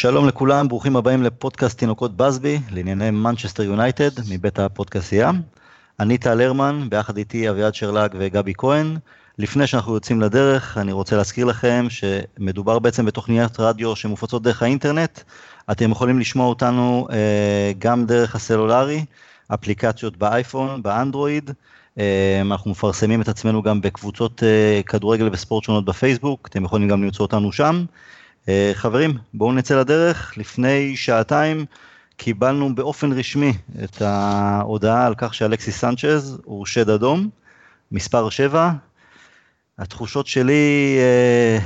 שלום לכולם, ברוכים הבאים לפודקאסט תינוקות בסבי, לענייני מנצ'סטר יונייטד, מבית הפודקאסייה. אני טל הרמן, ביחד איתי אביעד שרלג וגבי כהן. לפני שאנחנו יוצאים לדרך, אני רוצה להזכיר לכם שמדובר בעצם בתוכניות רדיו שמופצות דרך האינטרנט. אתם יכולים לשמוע אותנו אה, גם דרך הסלולרי, אפליקציות באייפון, באנדרואיד. אה, אנחנו מפרסמים את עצמנו גם בקבוצות אה, כדורגל וספורט שונות בפייסבוק, אתם יכולים גם למצוא אותנו שם. אה, חברים, בואו נצא לדרך. לפני שעתיים קיבלנו באופן רשמי את ההודעה על כך שאלכסיס סנצ'ז הוא שד אדום, מספר 7. התחושות שלי אה,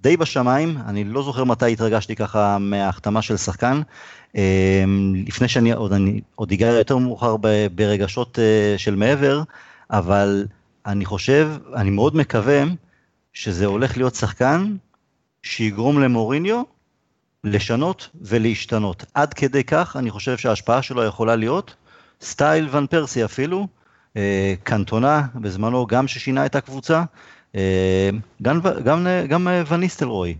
די בשמיים, אני לא זוכר מתי התרגשתי ככה מההחתמה של שחקן. אה, לפני שאני עוד, אני, עוד אגע יותר מאוחר ברגשות של מעבר, אבל אני חושב, אני מאוד מקווה שזה הולך להיות שחקן שיגרום למוריניו לשנות ולהשתנות. עד כדי כך אני חושב שההשפעה שלו יכולה להיות סטייל ון פרסי אפילו, אה, קנטונה בזמנו גם ששינה את הקבוצה, אה, גם, גם, גם אה, וניסטלרוי.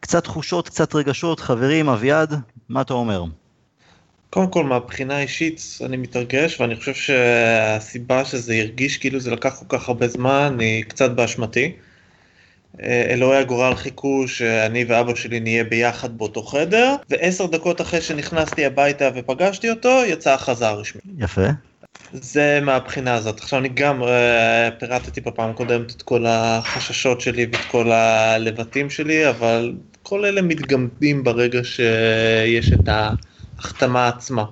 קצת תחושות, קצת רגשות, חברים, אביעד, מה אתה אומר? קודם כל מהבחינה האישית אני מתרגש ואני חושב שהסיבה שזה הרגיש כאילו זה לקח כל כך הרבה זמן היא קצת באשמתי. אלוהי הגורל חיכו שאני ואבא שלי נהיה ביחד באותו חדר, ועשר דקות אחרי שנכנסתי הביתה ופגשתי אותו, יצאה הכרזה הרשמית. יפה. זה מהבחינה הזאת. עכשיו אני גם uh, פירטתי בפעם הקודמת את כל החששות שלי ואת כל הלבטים שלי, אבל כל אלה מתגמדים ברגע שיש את ההחתמה עצמה.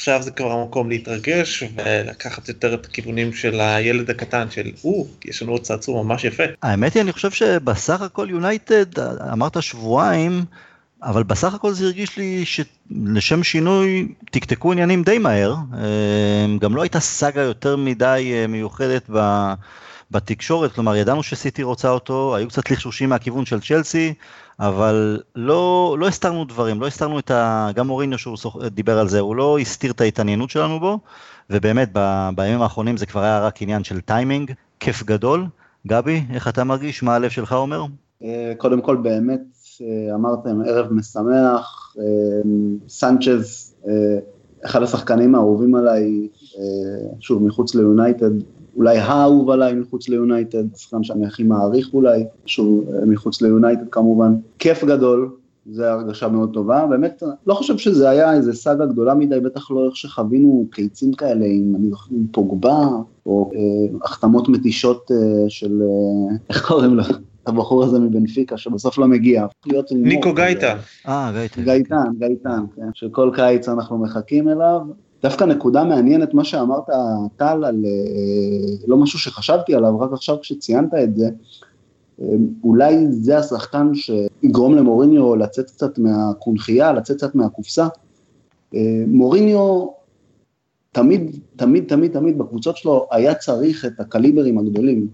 עכשיו זה כבר המקום להתרגש ולקחת יותר את הכיוונים של הילד הקטן של או, יש לנו עוד צעצוע ממש יפה. האמת היא אני חושב שבסך הכל יונייטד אמרת שבועיים אבל בסך הכל זה הרגיש לי שלשם שינוי תקתקו עניינים די מהר אה, גם לא הייתה סאגה יותר מדי אה, מיוחדת ב... בתקשורת, כלומר ידענו שסיטי רוצה אותו, היו קצת לחשושים מהכיוון של צ'לסי, אבל לא, לא הסתרנו דברים, לא הסתרנו את ה... גם מוריניו שהוא דיבר על זה, הוא לא הסתיר את ההתעניינות שלנו בו, ובאמת ב, בימים האחרונים זה כבר היה רק עניין של טיימינג, כיף גדול. גבי, איך אתה מרגיש? מה הלב שלך אומר? אה, קודם כל באמת אה, אמרתם ערב משמח, אה, סנצ'ז, אחד השחקנים האהובים עליי, שוב מחוץ ליונייטד, אולי האהוב עליי מחוץ ליונייטד, שחקן שאני הכי מעריך אולי, שוב מחוץ ליונייטד כמובן, כיף גדול, זו הרגשה מאוד טובה, באמת לא חושב שזה היה איזה סאגה גדולה מדי, בטח לא איך שחווינו קיצים כאלה עם, אני זוכר, עם פוגבה, או אה, החתמות מתישות אה, של, אה, איך קוראים לו? הבחור הזה מבנפיקה שבסוף לא מגיע. ניקו גייטן. אה, גייטן. גייטן, גייטן, כן. שכל קיץ אנחנו מחכים אליו, דווקא נקודה מעניינת, מה שאמרת, טל, על אה, לא משהו שחשבתי עליו, רק עכשיו כשציינת את זה, אה, אולי זה השחקן שיגרום למוריניו לצאת קצת מהקונכייה, לצאת קצת מהקופסה. אה, מוריניו תמיד, תמיד, תמיד, תמיד בקבוצות שלו היה צריך את הקליברים הגדולים.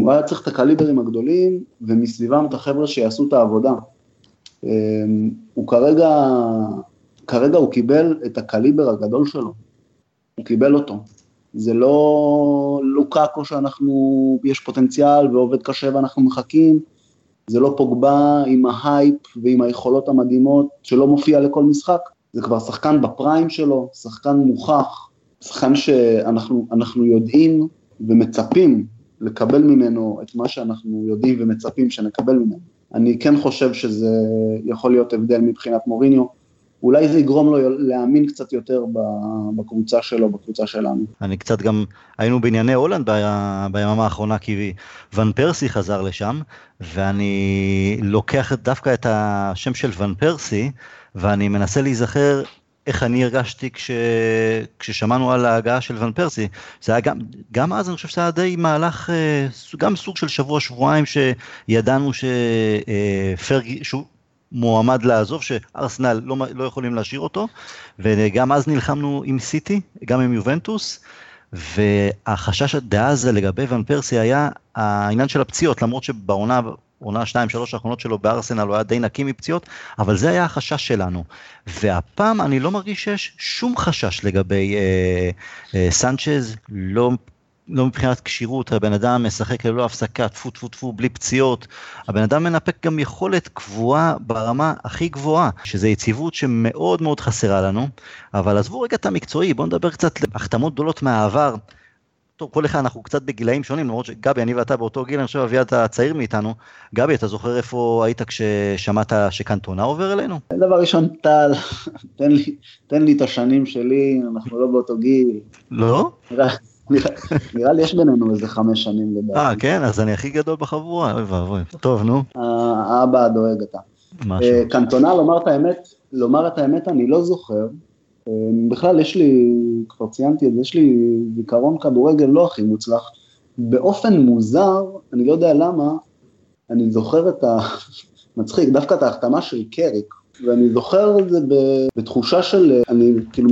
הוא היה צריך את הקליברים הגדולים, ומסביבם את החבר'ה שיעשו את העבודה. הוא כרגע כרגע הוא קיבל את הקליבר הגדול שלו, הוא קיבל אותו. זה לא לוקאקו שאנחנו, יש פוטנציאל ועובד קשה ואנחנו מחכים, זה לא פוגבה עם ההייפ ועם היכולות המדהימות שלא מופיע לכל משחק, זה כבר שחקן בפריים שלו, שחקן מוכח, שחקן שאנחנו יודעים ומצפים לקבל ממנו את מה שאנחנו יודעים ומצפים שנקבל ממנו. אני כן חושב שזה יכול להיות הבדל מבחינת מוריניו, אולי זה יגרום לו להאמין קצת יותר בקבוצה שלו, בקבוצה שלנו. אני קצת גם, היינו בענייני הולנד ביממה האחרונה, כי ון פרסי חזר לשם, ואני לוקח דווקא את השם של ון פרסי, ואני מנסה להיזכר איך אני הרגשתי כש... כששמענו על ההגעה של ון פרסי. זה היה גם, גם אז אני חושב שזה היה די מהלך, אה, גם סוג של שבוע, שבועיים, שידענו שפרגי, אה, שהוא מועמד לעזוב, שארסנל לא, לא יכולים להשאיר אותו, וגם אז נלחמנו עם סיטי, גם עם יובנטוס, והחשש דאז לגבי ון פרסי היה העניין של הפציעות, למרות שבעונה עונה 2 3 האחרונות שלו בארסנל הוא היה די נקי מפציעות, אבל זה היה החשש שלנו. והפעם אני לא מרגיש שיש שום חשש לגבי אה, אה, סנצ'ז, לא לא מבחינת כשירות, הבן אדם משחק ללא הפסקה, טפו טפו טפו, בלי פציעות. הבן אדם מנפק גם יכולת קבועה ברמה הכי גבוהה, שזה יציבות שמאוד מאוד חסרה לנו. אבל עזבו רגע את המקצועי, בואו נדבר קצת על החתמות גדולות מהעבר. טוב, כל אחד אנחנו קצת בגילאים שונים, למרות שגבי, אני ואתה באותו גיל, אני חושב אביעד אתה צעיר מאיתנו. גבי, אתה זוכר איפה היית כששמעת שקנטונה עובר אלינו? דבר ראשון, טל, תן לי, תן לי את השנים שלי, אנחנו לא באותו גיל. לא? נראה, לי יש בינינו איזה חמש שנים לדעתי. אה, כן? אז אני הכי גדול בחבורה, אוי ואבוי. טוב, נו. האבא הדואג אתה. משהו. אה, קנטונה, לומר את האמת, לומר את האמת, אני לא זוכר. אה, בכלל, יש לי, כבר ציינתי את זה, יש לי זיכרון כדורגל לא הכי מוצלח. באופן מוזר, אני לא יודע למה, אני זוכר את ה... מצחיק, דווקא את ההחתמה של קריק, ואני זוכר את זה בתחושה של, אני כאילו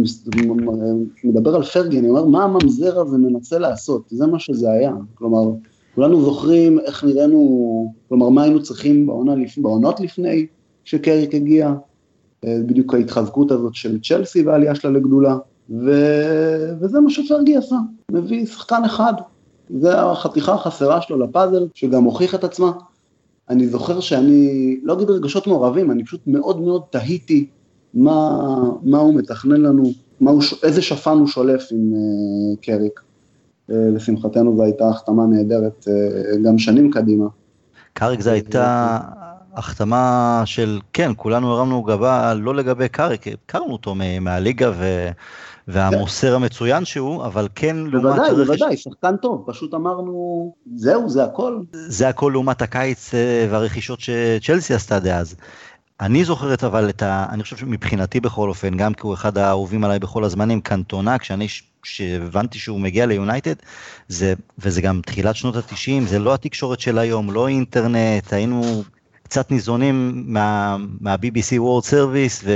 מדבר על פרגי, אני אומר, מה הממזר הזה מנסה לעשות? זה מה שזה היה. כלומר, כולנו זוכרים איך נראינו, כלומר, מה היינו צריכים בעונה, בעונות לפני שקריק הגיע, בדיוק ההתחזקות הזאת של צ'לסי והעלייה שלה לגדולה, ו... וזה מה שפרגי עשה, מביא שחקן אחד. זה החתיכה החסרה שלו לפאזל, שגם הוכיח את עצמה. אני זוכר שאני, לא אגיד רגשות מעורבים, אני פשוט מאוד מאוד תהיתי מה, מה הוא מתכנן לנו, מה הוא, איזה שפן הוא שולף עם uh, קריק. Uh, לשמחתנו זו הייתה החתמה נהדרת uh, גם שנים קדימה. קריק זו הייתה החתמה של, כן, כולנו הרמנו גבה, לא לגבי קריק, הכרנו אותו מהליגה ו... והמוסר המצוין שהוא, אבל כן לעומת... בוודאי. בוודאי, שחקן טוב, פשוט אמרנו, זהו, זה הכל. זה הכל לעומת הקיץ והרכישות שצ'לסי עשתה דאז. אני זוכרת אבל את ה... אני חושב שמבחינתי בכל אופן, גם כי הוא אחד האהובים עליי בכל הזמנים, קנטונה, כשאני שהבנתי שהוא מגיע ליונייטד, זה, וזה גם תחילת שנות התשעים, זה לא התקשורת של היום, לא אינטרנט, היינו קצת ניזונים מה, מה-BBC World Service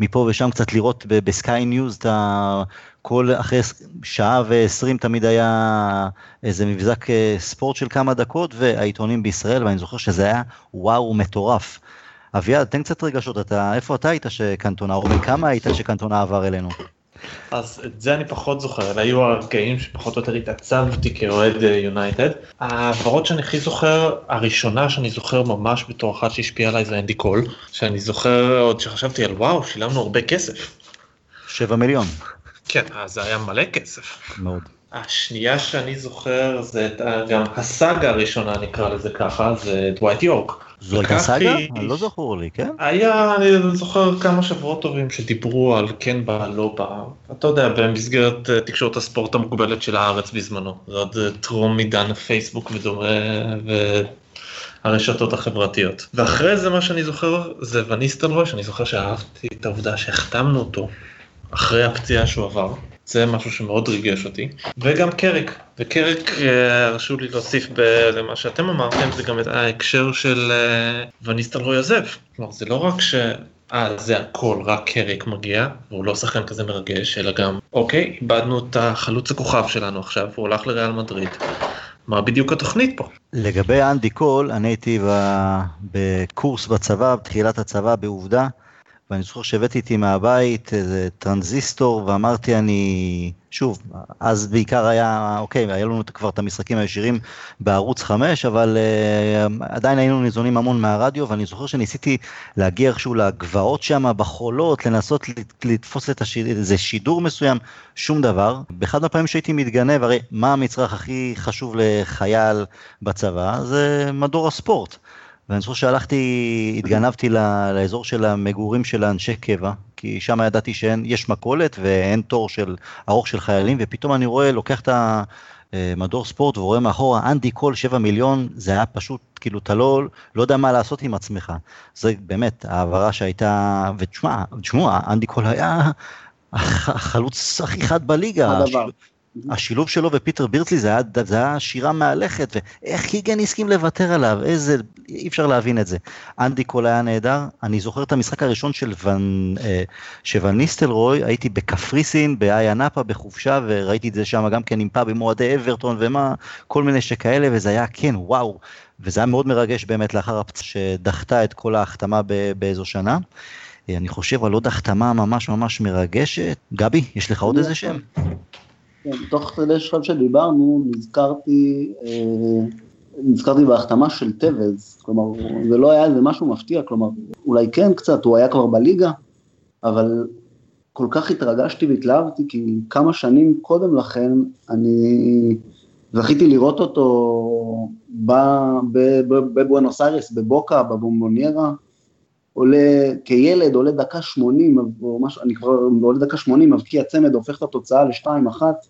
ומפה ושם קצת לראות בסקיי ניוז את ה... כל אחרי שעה ועשרים תמיד היה איזה מבזק אה, ספורט של כמה דקות והעיתונים בישראל ואני זוכר שזה היה וואו מטורף. אביעד תן קצת רגשות אתה איפה אתה היית שקנטונה או בכמה היית שקנטונה עבר אלינו. אז את זה אני פחות זוכר, אלה היו הרגעים שפחות או יותר התעצבתי כאוהד יונייטד. העברות שאני הכי זוכר, הראשונה שאני זוכר ממש בתור אחת שהשפיעה עליי זה אנדי קול, שאני זוכר עוד שחשבתי על וואו, שילמנו הרבה כסף. שבע מיליון. כן, אז זה היה מלא כסף. מאוד. השנייה שאני זוכר זה גם הסאגה הראשונה נקרא לזה ככה, זה דווייט יורק. זו הייתה סאגה? לא זכור לי, כן? היה, אני זוכר כמה שבועות טובים שדיברו על כן בא, לא בא. אתה יודע, במסגרת תקשורת הספורט המוגבלת של הארץ בזמנו. זה עוד טרום עידן הפייסבוק ודומה, והרשתות החברתיות. ואחרי זה מה שאני זוכר זה וניסטלרוי, שאני זוכר שאהבתי את העובדה שהחתמנו אותו אחרי הפציעה שהוא עבר. זה משהו שמאוד ריגש אותי וגם קריק וקריק הרשו לי להוסיף למה שאתם אמרתם זה גם את ההקשר של וניסטלרוי עוזב. כלומר זה לא רק ש... אה, זה הכל, רק קריק מגיע, והוא לא שחקן כזה מרגש, אלא גם, אוקיי, איבדנו את החלוץ הכוכב שלנו עכשיו, הוא הלך לריאל מדריד. מה בדיוק התוכנית פה? לגבי אנדי קול, אני הייתי בקורס בצבא, בתחילת הצבא בעובדה, ואני זוכר שהבאתי איתי מהבית איזה טרנזיסטור ואמרתי אני, שוב, אז בעיקר היה, אוקיי, היה לנו כבר את המשחקים הישירים בערוץ 5, אבל uh, עדיין היינו ניזונים המון מהרדיו, ואני זוכר שניסיתי להגיע איכשהו לגבעות שם, בחולות, לנסות לתפוס את השיר, איזה שידור מסוים, שום דבר. באחד מהפעמים שהייתי מתגנב, הרי מה המצרך הכי חשוב לחייל בצבא? זה מדור הספורט. ואני זוכר שהלכתי, התגנבתי לאזור של המגורים של האנשי קבע, כי שם ידעתי שיש מכולת ואין תור של ארוך של חיילים, ופתאום אני רואה, לוקח את המדור ספורט ורואה מאחורה אנדי קול 7 מיליון, זה היה פשוט, כאילו אתה לא, לא יודע מה לעשות עם עצמך. זה באמת העברה שהייתה, ותשמע, תשמעו, אנדי קול היה החלוץ הכי חד בליגה. השילוב שלו ופיטר בירדסלי זה היה, זה היה שירה מהלכת, ואיך קיגן הסכים לוותר עליו, איזה, אי אפשר להבין את זה. אנדי קול היה נהדר, אני זוכר את המשחק הראשון של ון, אה, שוון ניסטלרוי, הייתי בקפריסין, באיה נאפה, בחופשה, וראיתי את זה שם גם כן עם פאב עם אוהדי אברטון ומה, כל מיני שכאלה, וזה היה כן, וואו, וזה היה מאוד מרגש באמת לאחר הפצע שדחתה את כל ההחתמה באיזו שנה. אני חושב על עוד החתמה ממש ממש מרגשת. גבי, יש לך עוד איזה שם? כן, תוך כדי עכשיו שדיברנו, נזכרתי, אה, נזכרתי בהחתמה של טווז, כלומר, זה לא היה איזה משהו מפתיע, כלומר, אולי כן קצת, הוא היה כבר בליגה, אבל כל כך התרגשתי והתלהבתי, כי כמה שנים קודם לכן, אני זכיתי לראות אותו בבואנוס איירס, בבוקה, בבומבוניירה, עולה כילד, עולה דקה 80, או משהו, אני כבר עולה דקה 80, מבקיע צמד, הופך את התוצאה לשתיים אחת.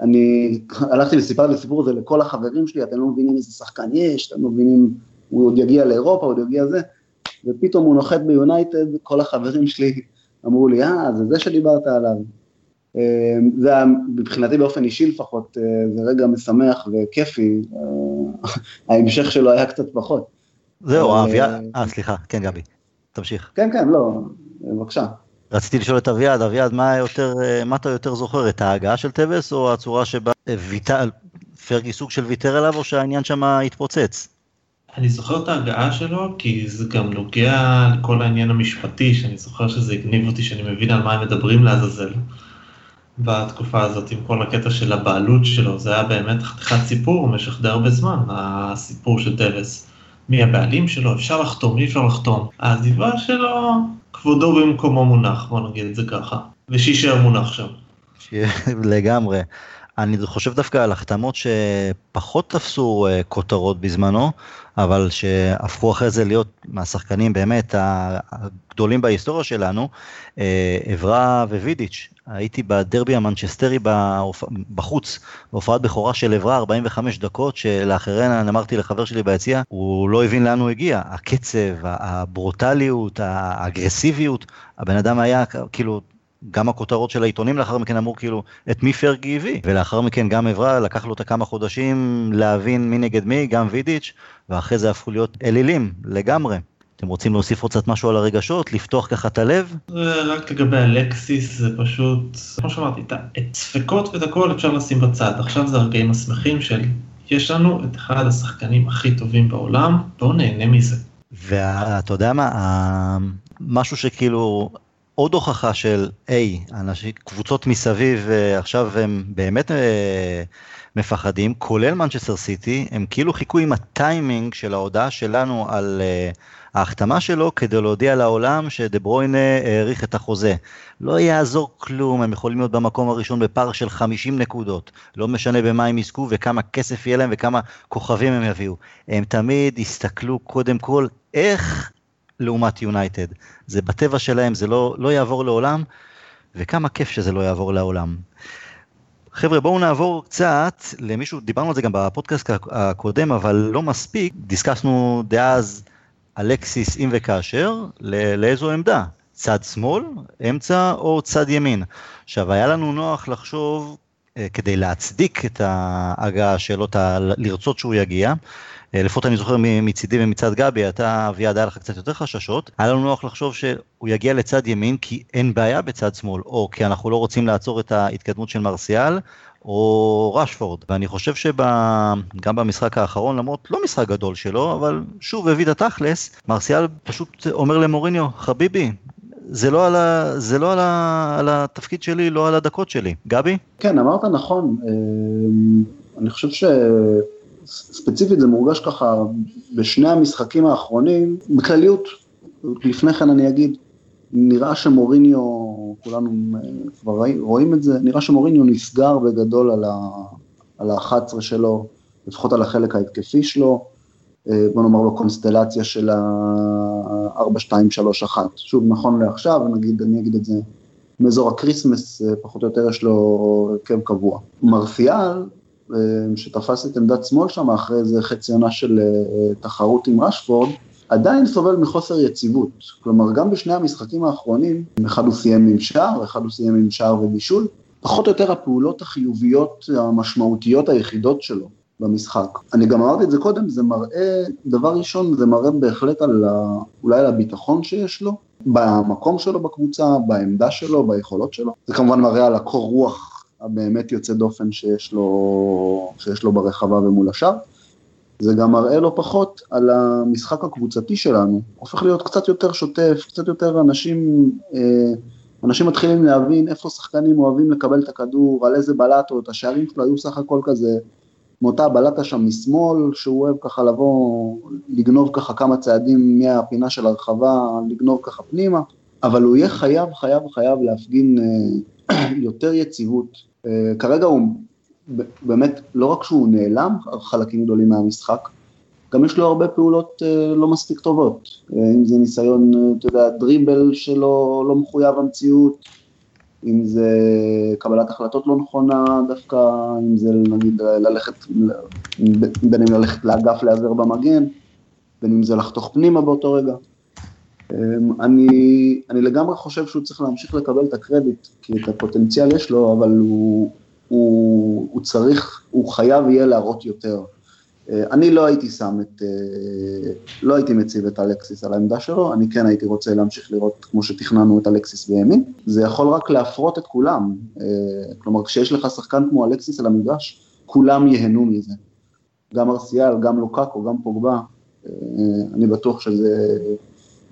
אני הלכתי וסיפרתי את הסיפור הזה לכל החברים שלי, אתם לא מבינים איזה שחקן יש, אתם לא מבינים, הוא עוד יגיע לאירופה, הוא עוד יגיע זה, ופתאום הוא נוחת ביונייטד, כל החברים שלי אמרו לי, אה, זה זה שדיברת עליו. אה, זה היה מבחינתי באופן אישי לפחות, אה, זה רגע משמח וכיפי, אה, ההמשך שלו היה קצת פחות. זהו, אביעד, אה, סליחה, כן גבי, תמשיך. כן, כן, לא, בבקשה. רציתי לשאול את אביעד, אביעד, מה, יותר, מה אתה יותר זוכר, את ההגעה של טווס או הצורה שבה ויתר, פרגי סוג של ויתר עליו או שהעניין שם התפוצץ? אני זוכר את ההגעה שלו, כי זה גם נוגע לכל העניין המשפטי, שאני זוכר שזה הגניב אותי, שאני מבין על מה הם מדברים לעזאזל בתקופה הזאת, עם כל הקטע של הבעלות שלו, זה היה באמת חתיכת סיפור במשך די הרבה זמן, הסיפור של טווס. מי הבעלים שלו, אפשר לחתום, אי אפשר לחתום. העזיבה שלו, כבודו במקומו מונח, בוא נגיד את זה ככה, ושיישאר מונח שם. לגמרי. אני חושב דווקא על החתמות שפחות תפסו uh, כותרות בזמנו, אבל שהפכו אחרי זה להיות מהשחקנים באמת הגדולים בהיסטוריה שלנו, עברה uh, ווידיץ'. הייתי בדרבי המנצ'סטרי בחוץ, בהופעת בכורה של עברה 45 דקות, שלאחריהן אמרתי לחבר שלי ביציע, הוא לא הבין לאן הוא הגיע. הקצב, הברוטליות, האגרסיביות, הבן אדם היה כאילו גם הכותרות של העיתונים לאחר מכן אמרו כאילו את מי פרגי הביא ולאחר מכן גם עברה לקח לו את הכמה חודשים להבין מי נגד מי גם וידיץ' ואחרי זה הפכו להיות אלילים לגמרי. אתם רוצים להוסיף עוד קצת משהו על הרגשות לפתוח ככה את הלב? רק לגבי אלקסיס זה פשוט כמו שאמרתי את ספקות ואת הכל אפשר לשים בצד עכשיו זה הרגעים השמחים של יש לנו את אחד השחקנים הכי טובים בעולם בואו נהנה מזה. ואתה יודע מה משהו שכאילו עוד הוכחה של, היי, אנשים, קבוצות מסביב אה, עכשיו הם באמת אה, מפחדים, כולל מנצ'סטר סיטי, הם כאילו חיכו עם הטיימינג של ההודעה שלנו על אה, ההחתמה שלו כדי להודיע לעולם שדה ברוינה האריך את החוזה. לא יעזור כלום, הם יכולים להיות במקום הראשון בפער של 50 נקודות. לא משנה במה הם יזכו וכמה כסף יהיה להם וכמה כוכבים הם יביאו. הם תמיד יסתכלו קודם כל איך לעומת יונייטד. זה בטבע שלהם, זה לא, לא יעבור לעולם, וכמה כיף שזה לא יעבור לעולם. חבר'ה, בואו נעבור קצת למישהו, דיברנו על זה גם בפודקאסט הקודם, אבל לא מספיק, דיסקסנו דאז אלקסיס אם וכאשר, לאיזו עמדה? צד שמאל, אמצע או צד ימין? עכשיו, היה לנו נוח לחשוב, אה, כדי להצדיק את ההגעה שלו, לרצות שהוא יגיע, לפחות אני זוכר מצידי ומצד גבי, אתה אביעד היה לך קצת יותר חששות, היה לנו נוח לחשוב שהוא יגיע לצד ימין כי אין בעיה בצד שמאל, או כי אנחנו לא רוצים לעצור את ההתקדמות של מרסיאל, או רשפורד. ואני חושב שגם במשחק האחרון, למרות לא משחק גדול שלו, אבל שוב הביא את התכלס, מרסיאל פשוט אומר למוריניו, חביבי, זה לא, על, ה, זה לא על, ה, על התפקיד שלי, לא על הדקות שלי. גבי? כן, אמרת נכון. אה, אני חושב ש... ספציפית זה מורגש ככה בשני המשחקים האחרונים, בכלליות, לפני כן אני אגיד, נראה שמוריניו, כולנו אה, כבר רואים את זה, נראה שמוריניו נסגר בגדול על, ה, על ה-11 שלו, לפחות על החלק ההתקפי שלו, אה, בוא נאמר לו קונסטלציה של ה-4-2-3-1. שוב, נכון לעכשיו, נגיד, אני אגיד את זה, מאזור הקריסמס, אה, פחות או יותר יש לו הרכב קבוע. מרסיאל, שתפס את עמדת שמאל שם אחרי איזה חצי עונה של אה, תחרות עם רשפורד, עדיין סובל מחוסר יציבות. כלומר, גם בשני המשחקים האחרונים, אחד הוא סיים עם שער, אחד הוא סיים עם שער ובישול, פחות או יותר הפעולות החיוביות המשמעותיות היחידות שלו במשחק. אני גם אמרתי את זה קודם, זה מראה, דבר ראשון, זה מראה בהחלט על ה, אולי על הביטחון שיש לו, במקום שלו בקבוצה, בעמדה שלו, ביכולות שלו. זה כמובן מראה על הקור רוח הבאמת יוצא דופן שיש לו, שיש לו ברחבה ומול השאר. זה גם מראה לא פחות על המשחק הקבוצתי שלנו, הופך להיות קצת יותר שוטף, קצת יותר אנשים אה, אנשים מתחילים להבין איפה שחקנים אוהבים לקבל את הכדור, על איזה בלטות, השערים שלו היו סך הכל כזה, מאותה בלטה שם משמאל, שהוא אוהב ככה לבוא, לגנוב ככה כמה צעדים מהפינה של הרחבה, לגנוב ככה פנימה, אבל הוא יהיה חייב, חייב, חייב להפגין אה, יותר יציבות. אה, כרגע הוא באמת, לא רק שהוא נעלם חלקים גדולים מהמשחק, גם יש לו הרבה פעולות אה, לא מספיק טובות, אה, אם זה ניסיון, אתה יודע, דריבל שלא לא מחויב המציאות, אם זה קבלת החלטות לא נכונה דווקא, אם זה נגיד ללכת, בין אם ללכת לאגף להיעזר במגן, בין אם זה לחתוך פנימה באותו רגע. אני, אני לגמרי חושב שהוא צריך להמשיך לקבל את הקרדיט, כי את הפוטנציאל יש לו, אבל הוא, הוא, הוא צריך, הוא חייב יהיה להראות יותר. אה, אני לא הייתי שם את, אה, לא הייתי מציב את אלקסיס על העמדה שלו, אני כן הייתי רוצה להמשיך לראות כמו שתכננו את אלקסיס בימין, זה יכול רק להפרות את כולם, אה, כלומר כשיש לך שחקן כמו אלקסיס על המגרש, כולם ייהנו מזה, גם ארסיאל, גם לוקקו, גם פוגבה, אני בטוח שזה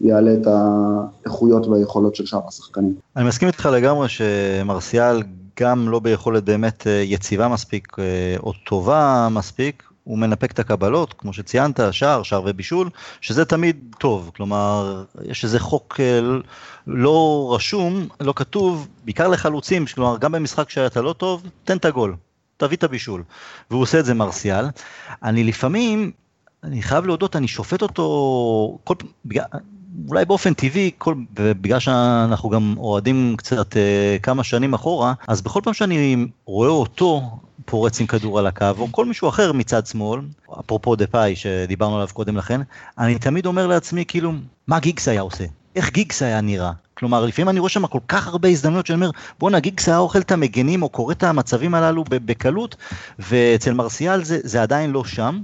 יעלה את האיכויות והיכולות של שאר השחקנים. אני מסכים איתך לגמרי שמרסיאל גם לא ביכולת באמת יציבה מספיק או טובה מספיק, הוא מנפק את הקבלות, כמו שציינת, שער, שער ובישול, שזה תמיד טוב, כלומר, יש איזה חוק אה, לא רשום, לא כתוב, בעיקר לחלוצים, כלומר, גם במשחק שאתה לא טוב, תן את הגול, תביא את הבישול. והוא עושה את זה מרסיאל. אני לפעמים, אני חייב להודות, אני שופט אותו, כל, אולי באופן טבעי, כל, בגלל שאנחנו גם אוהדים קצת אה, כמה שנים אחורה, אז בכל פעם שאני רואה אותו פורץ עם כדור על הקו, או כל מישהו אחר מצד שמאל, אפרופו דה פאי שדיברנו עליו קודם לכן, אני תמיד אומר לעצמי כאילו, מה גיגס היה עושה? איך גיגס היה נראה? כלומר, לפעמים אני רואה שם כל כך הרבה הזדמנויות שאני אומר, בואנה, גיגס היה אוכל את המגנים או קורא את המצבים הללו בקלות, ואצל מרסיאל זה, זה עדיין לא שם.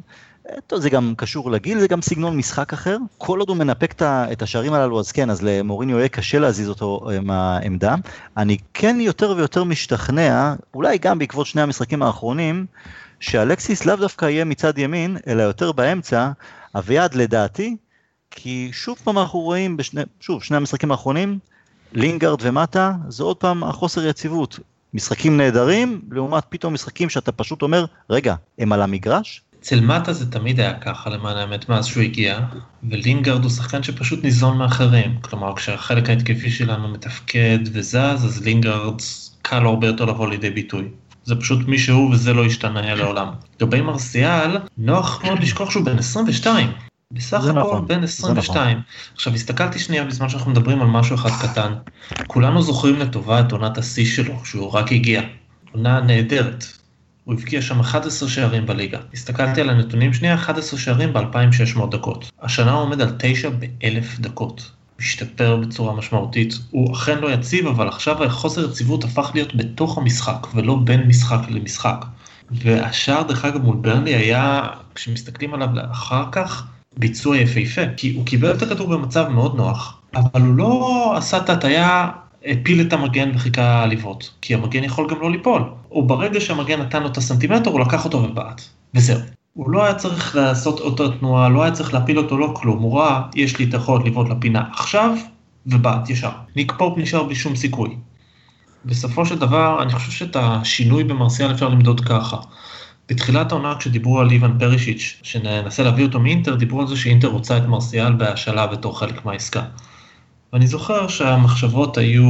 טוב, זה גם קשור לגיל, זה גם סגנון משחק אחר. כל עוד הוא מנפק את השערים הללו, אז כן, אז למוריניו יהיה קשה להזיז אותו אה, מהעמדה. אני כן יותר ויותר משתכנע, אולי גם בעקבות שני המשחקים האחרונים, שאלקסיס לאו דווקא יהיה מצד ימין, אלא יותר באמצע. אביעד לדעתי, כי שוב פעם אנחנו רואים, בשני, שוב, שני המשחקים האחרונים, לינגארד ומטה, זה עוד פעם החוסר יציבות. משחקים נהדרים, לעומת פתאום משחקים שאתה פשוט אומר, רגע, הם על המגרש? אצל מטה זה תמיד היה ככה למען האמת מאז שהוא הגיע, ולינגרד הוא שחקן שפשוט ניזון מאחרים. כלומר כשהחלק ההתקפי שלנו מתפקד וזז, אז לינגרד קל לו הרבה יותר לבוא לידי ביטוי. זה פשוט מי שהוא וזה לא ישתנה לעולם. לגבי מרסיאל, נוח מאוד לשכוח שהוא בן 22. בסך הכל נכון, בן 22. נכון. עכשיו הסתכלתי שנייה בזמן שאנחנו מדברים על משהו אחד קטן. כולנו זוכרים לטובה את עונת השיא שלו, שהוא רק הגיע. עונה נהדרת. הוא הבקיע שם 11 שערים בליגה. הסתכלתי על הנתונים שנייה, 11 שערים ב-2600 דקות. השנה הוא עומד על 9 ב-1000 דקות. משתפר בצורה משמעותית. הוא אכן לא יציב, אבל עכשיו החוסר יציבות הפך להיות בתוך המשחק, ולא בין משחק למשחק. והשער, דרך אגב, מול ברנלי היה, כשמסתכלים עליו אחר כך, ביצוע יפהפה. כי הוא קיבל את הכדור במצב מאוד נוח, אבל הוא לא עשה את ההטייה הפיל את המגן וחיכה לבעוט, כי המגן יכול גם לא ליפול. או ברגע שהמגן נתן לו את הסנטימטר, הוא לקח אותו ובעט. וזהו. הוא לא היה צריך לעשות אותו תנועה, לא היה צריך להפיל אותו, לא כלום. הוא ראה, יש לי את היכולת לבעוט לפינה עכשיו, ובעט ישר. ניק פופ נשאר בלי שום סיכוי. בסופו של דבר, אני חושב שאת השינוי במרסיאל אפשר למדוד ככה. בתחילת העונה כשדיברו על איוון פרישיץ', שננסה להביא אותו מאינטר, דיברו על זה שאינטר רוצה את מרסיאל בהשאלה בתור חלק מהעסקה. ואני זוכר שהמחשבות היו,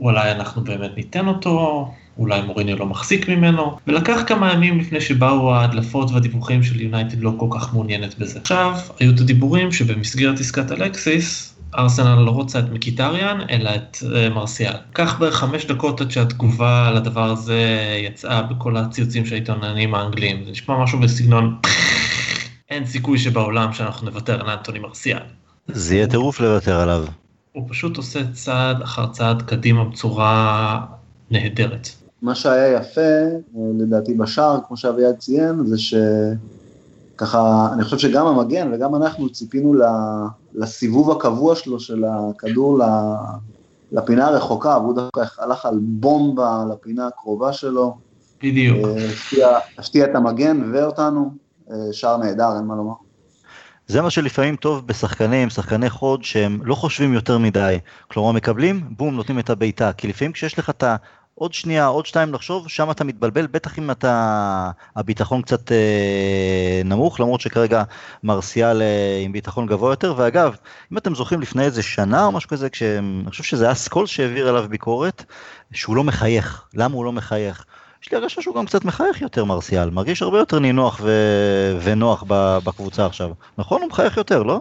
אולי אנחנו באמת ניתן אותו, אולי מוריניו לא מחזיק ממנו, ולקח כמה ימים לפני שבאו ההדלפות והדיווחים של יונייטד לא כל כך מעוניינת בזה. עכשיו, היו את הדיבורים שבמסגרת עסקת אלקסיס, ארסנל לא רוצה את מקיטריאן, אלא את uh, מרסיאל. לקח בערך חמש דקות עד שהתגובה לדבר הזה יצאה בכל הציוצים של העיתוננים האנגליים. זה נשמע משהו בסגנון, אין סיכוי שבעולם שאנחנו נוותר על אנטוני מרסיאל. זה יהיה טירוף לוותר עליו. הוא פשוט עושה צעד אחר צעד קדימה בצורה נהדרת. מה שהיה יפה, לדעתי בשער, כמו שאביעד ציין, זה שככה, אני חושב שגם המגן וגם אנחנו ציפינו לסיבוב הקבוע שלו של הכדור לפינה הרחוקה, והוא דווקא הלך על בומבה לפינה הקרובה שלו. בדיוק. הפתיע, הפתיע את המגן ואותנו, שער נהדר, אין מה לומר. זה מה שלפעמים טוב בשחקנים, שחקני חוד שהם לא חושבים יותר מדי. כלומר מקבלים, בום, נותנים את הבעיטה. כי לפעמים כשיש לך את ה... עוד שנייה, עוד שתיים לחשוב, שם אתה מתבלבל, בטח אם אתה, הביטחון קצת אה, נמוך, למרות שכרגע מרסיאל אה, עם ביטחון גבוה יותר, ואגב, אם אתם זוכרים לפני איזה שנה או משהו כזה, כשאני חושב שזה היה סקול שהעביר עליו ביקורת, שהוא לא מחייך, למה הוא לא מחייך? יש לי הרגשה שהוא גם קצת מחייך יותר מרסיאל, מרגיש הרבה יותר נינוח ו... ונוח בקבוצה עכשיו, נכון? הוא מחייך יותר, לא?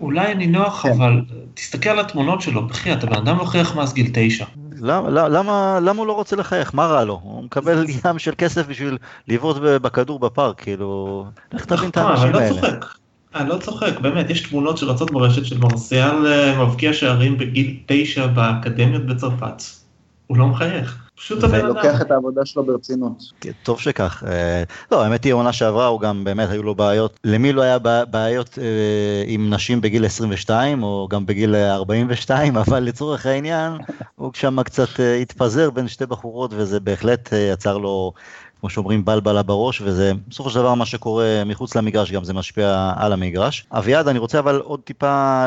אולי נינוח, כן. אבל תסתכל על התמונות שלו, בחייאת, הבן אדם לא חייך מאז גיל תשע. למה, למה, למה הוא לא רוצה לחייך? מה רע לו? הוא מקבל ים של כסף בשביל לבעוט בכדור בפארק, כאילו... לך תבין את נכון, האנשים האלה. אני לא צוחק, אני לא צוחק, באמת, יש תמונות שרצות ברשת של מרסיאל אה, מבקיע שערים בגיל תשע באקדמיות בצרפת. הוא לא מחייך. פשוט הבן אדם. לוקח את העבודה שלו ברצינות. כן, טוב שכך. אה, לא, האמת היא, עונה שעברה, הוא גם באמת היו לו בעיות. למי לא היה בעיות אה, עם נשים בגיל 22, או גם בגיל 42, אבל לצורך העניין, הוא שם קצת אה, התפזר בין שתי בחורות, וזה בהחלט יצר לו... כמו שאומרים בלבלה בראש וזה בסופו של דבר מה שקורה מחוץ למגרש גם זה משפיע על המגרש. אביעד אני רוצה אבל עוד טיפה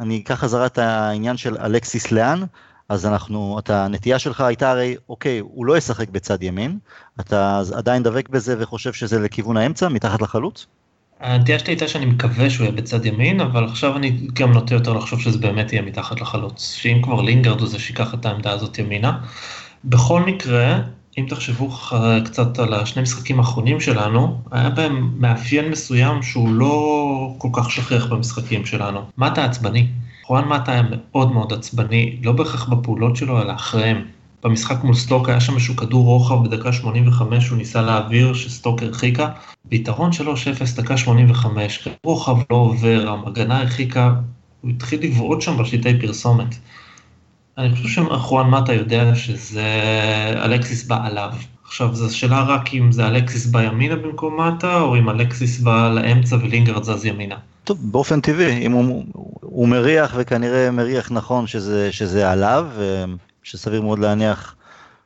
אני אקח חזרה את העניין של אלכסיס לאן אז אנחנו, אתה, הנטייה שלך הייתה הרי, אוקיי, הוא לא ישחק בצד ימין, אתה עדיין דבק בזה וחושב שזה לכיוון האמצע, מתחת לחלוץ? הנטייה שלי הייתה שאני מקווה שהוא יהיה בצד ימין, אבל עכשיו אני גם נוטה יותר לחשוב שזה באמת יהיה מתחת לחלוץ. שאם כבר לינגרד הוא זה שיקח את העמדה הזאת ימינה. בכל מקרה, אם תחשבו קצת על השני משחקים האחרונים שלנו, היה בהם מאפיין מסוים שהוא לא כל כך שכיח במשחקים שלנו. אתה עצבני? חואן מטה היה מאוד מאוד עצבני, לא בהכרח בפעולות שלו, אלא אחריהם. במשחק מול סטוק היה שם איזשהו כדור רוחב בדקה 85, הוא ניסה להעביר, שסטוק הרחיקה. ביתרון 3-0, דקה 85, כדור רוחב לא עובר, המגנה הרחיקה, הוא התחיל לבעוט שם בשלטי פרסומת. אני חושב שחואן מטה יודע שזה אלקסיס בא עליו. עכשיו, זו שאלה רק אם זה אלקסיס בא ימינה במקום מטה, או אם אלקסיס בא לאמצע ולינגרד זז ימינה. טוב, באופן טבעי, אם הוא, הוא מריח וכנראה מריח נכון שזה, שזה עליו, שסביר מאוד להניח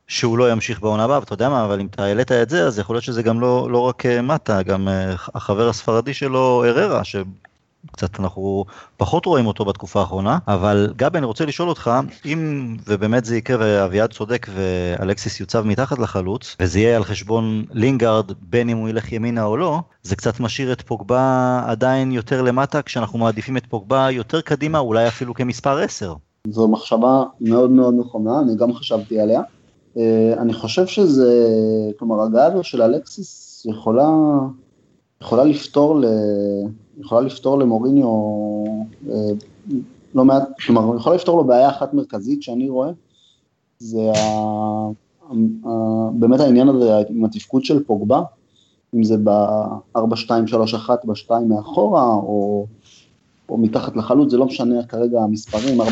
שהוא לא ימשיך בעונה הבאה, ואתה יודע מה, אבל אם אתה העלית את זה, אז יכול להיות שזה גם לא, לא רק אה, מטה, גם אה, החבר הספרדי שלו, אררה, קצת אנחנו פחות רואים אותו בתקופה האחרונה, אבל גבי אני רוצה לשאול אותך, אם ובאמת זה יקרה ואביעד צודק ואלקסיס יוצב מתחת לחלוץ, וזה יהיה על חשבון לינגארד בין אם הוא ילך ימינה או לא, זה קצת משאיר את פוגבה עדיין יותר למטה, כשאנחנו מעדיפים את פוגבה יותר קדימה, אולי אפילו כמספר 10. זו מחשבה מאוד מאוד נכונה, אני גם חשבתי עליה. אה, אני חושב שזה, כלומר הגעה של אלקסיס יכולה, יכולה לפתור ל... יכולה לפתור למוריניו אה, לא מעט, כלומר, יכולה לפתור לו בעיה אחת מרכזית שאני רואה, זה ה, ה, באמת העניין הזה עם התפקוד של פוגבה, אם זה ב-4-2-3-1 ב-2 מאחורה, או, או מתחת לחלוץ, זה לא משנה כרגע המספרים, 4-3-3,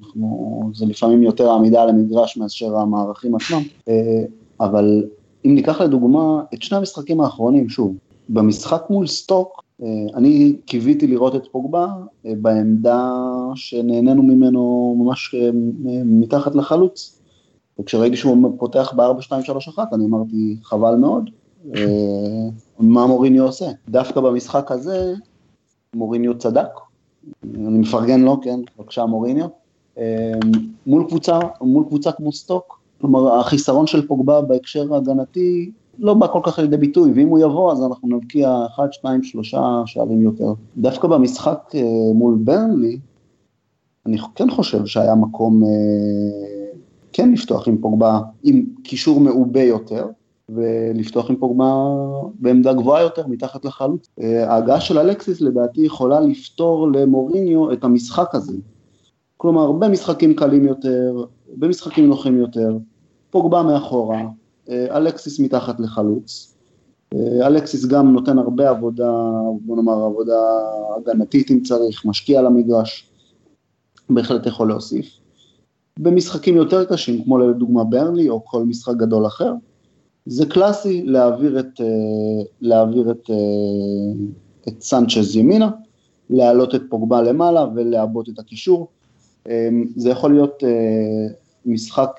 אנחנו, זה לפעמים יותר העמידה על המגרש מאשר המערכים עצמם, אה, אבל אם ניקח לדוגמה את שני המשחקים האחרונים, שוב, במשחק מול סטוק, אני קיוויתי לראות את פוגבה אה, בעמדה שנהנינו ממנו ממש אה, מתחת לחלוץ, וכשראיתי שהוא פותח ב-4-2-3-1 אני אמרתי חבל מאוד, מה מוריניו עושה? דווקא במשחק הזה מוריניו צדק, אני מפרגן לו, כן, בבקשה מוריניו, מול קבוצה, מול קבוצה כמו סטוק, כלומר החיסרון של פוגבה בהקשר ההגנתי לא בא כל כך לידי ביטוי, ואם הוא יבוא אז אנחנו נבקיע 1, 2, 3 שערים יותר. דווקא במשחק אה, מול ברנלי, אני כן חושב שהיה מקום אה, כן לפתוח עם פוגבה, עם קישור מעובה יותר, ולפתוח עם פוגבה בעמדה גבוהה יותר, מתחת לחלוץ. אה, ההגעה של אלקסיס לדעתי יכולה לפתור למוריניו את המשחק הזה. כלומר, במשחקים קלים יותר, במשחקים נוחים יותר, פוגבה מאחורה, אלקסיס מתחת לחלוץ. אה, אלקסיס גם נותן הרבה עבודה, בוא נאמר עבודה הגנתית אם צריך, משקיע על המגרש, בהחלט יכול להוסיף. במשחקים יותר קשים, כמו לדוגמה ברנלי או כל משחק גדול אחר, זה קלאסי להעביר את, אה, להעביר את, את סנצ'ז ימינה, להעלות את פוגבה למעלה ולעבות את הקישור. זה יכול להיות משחק,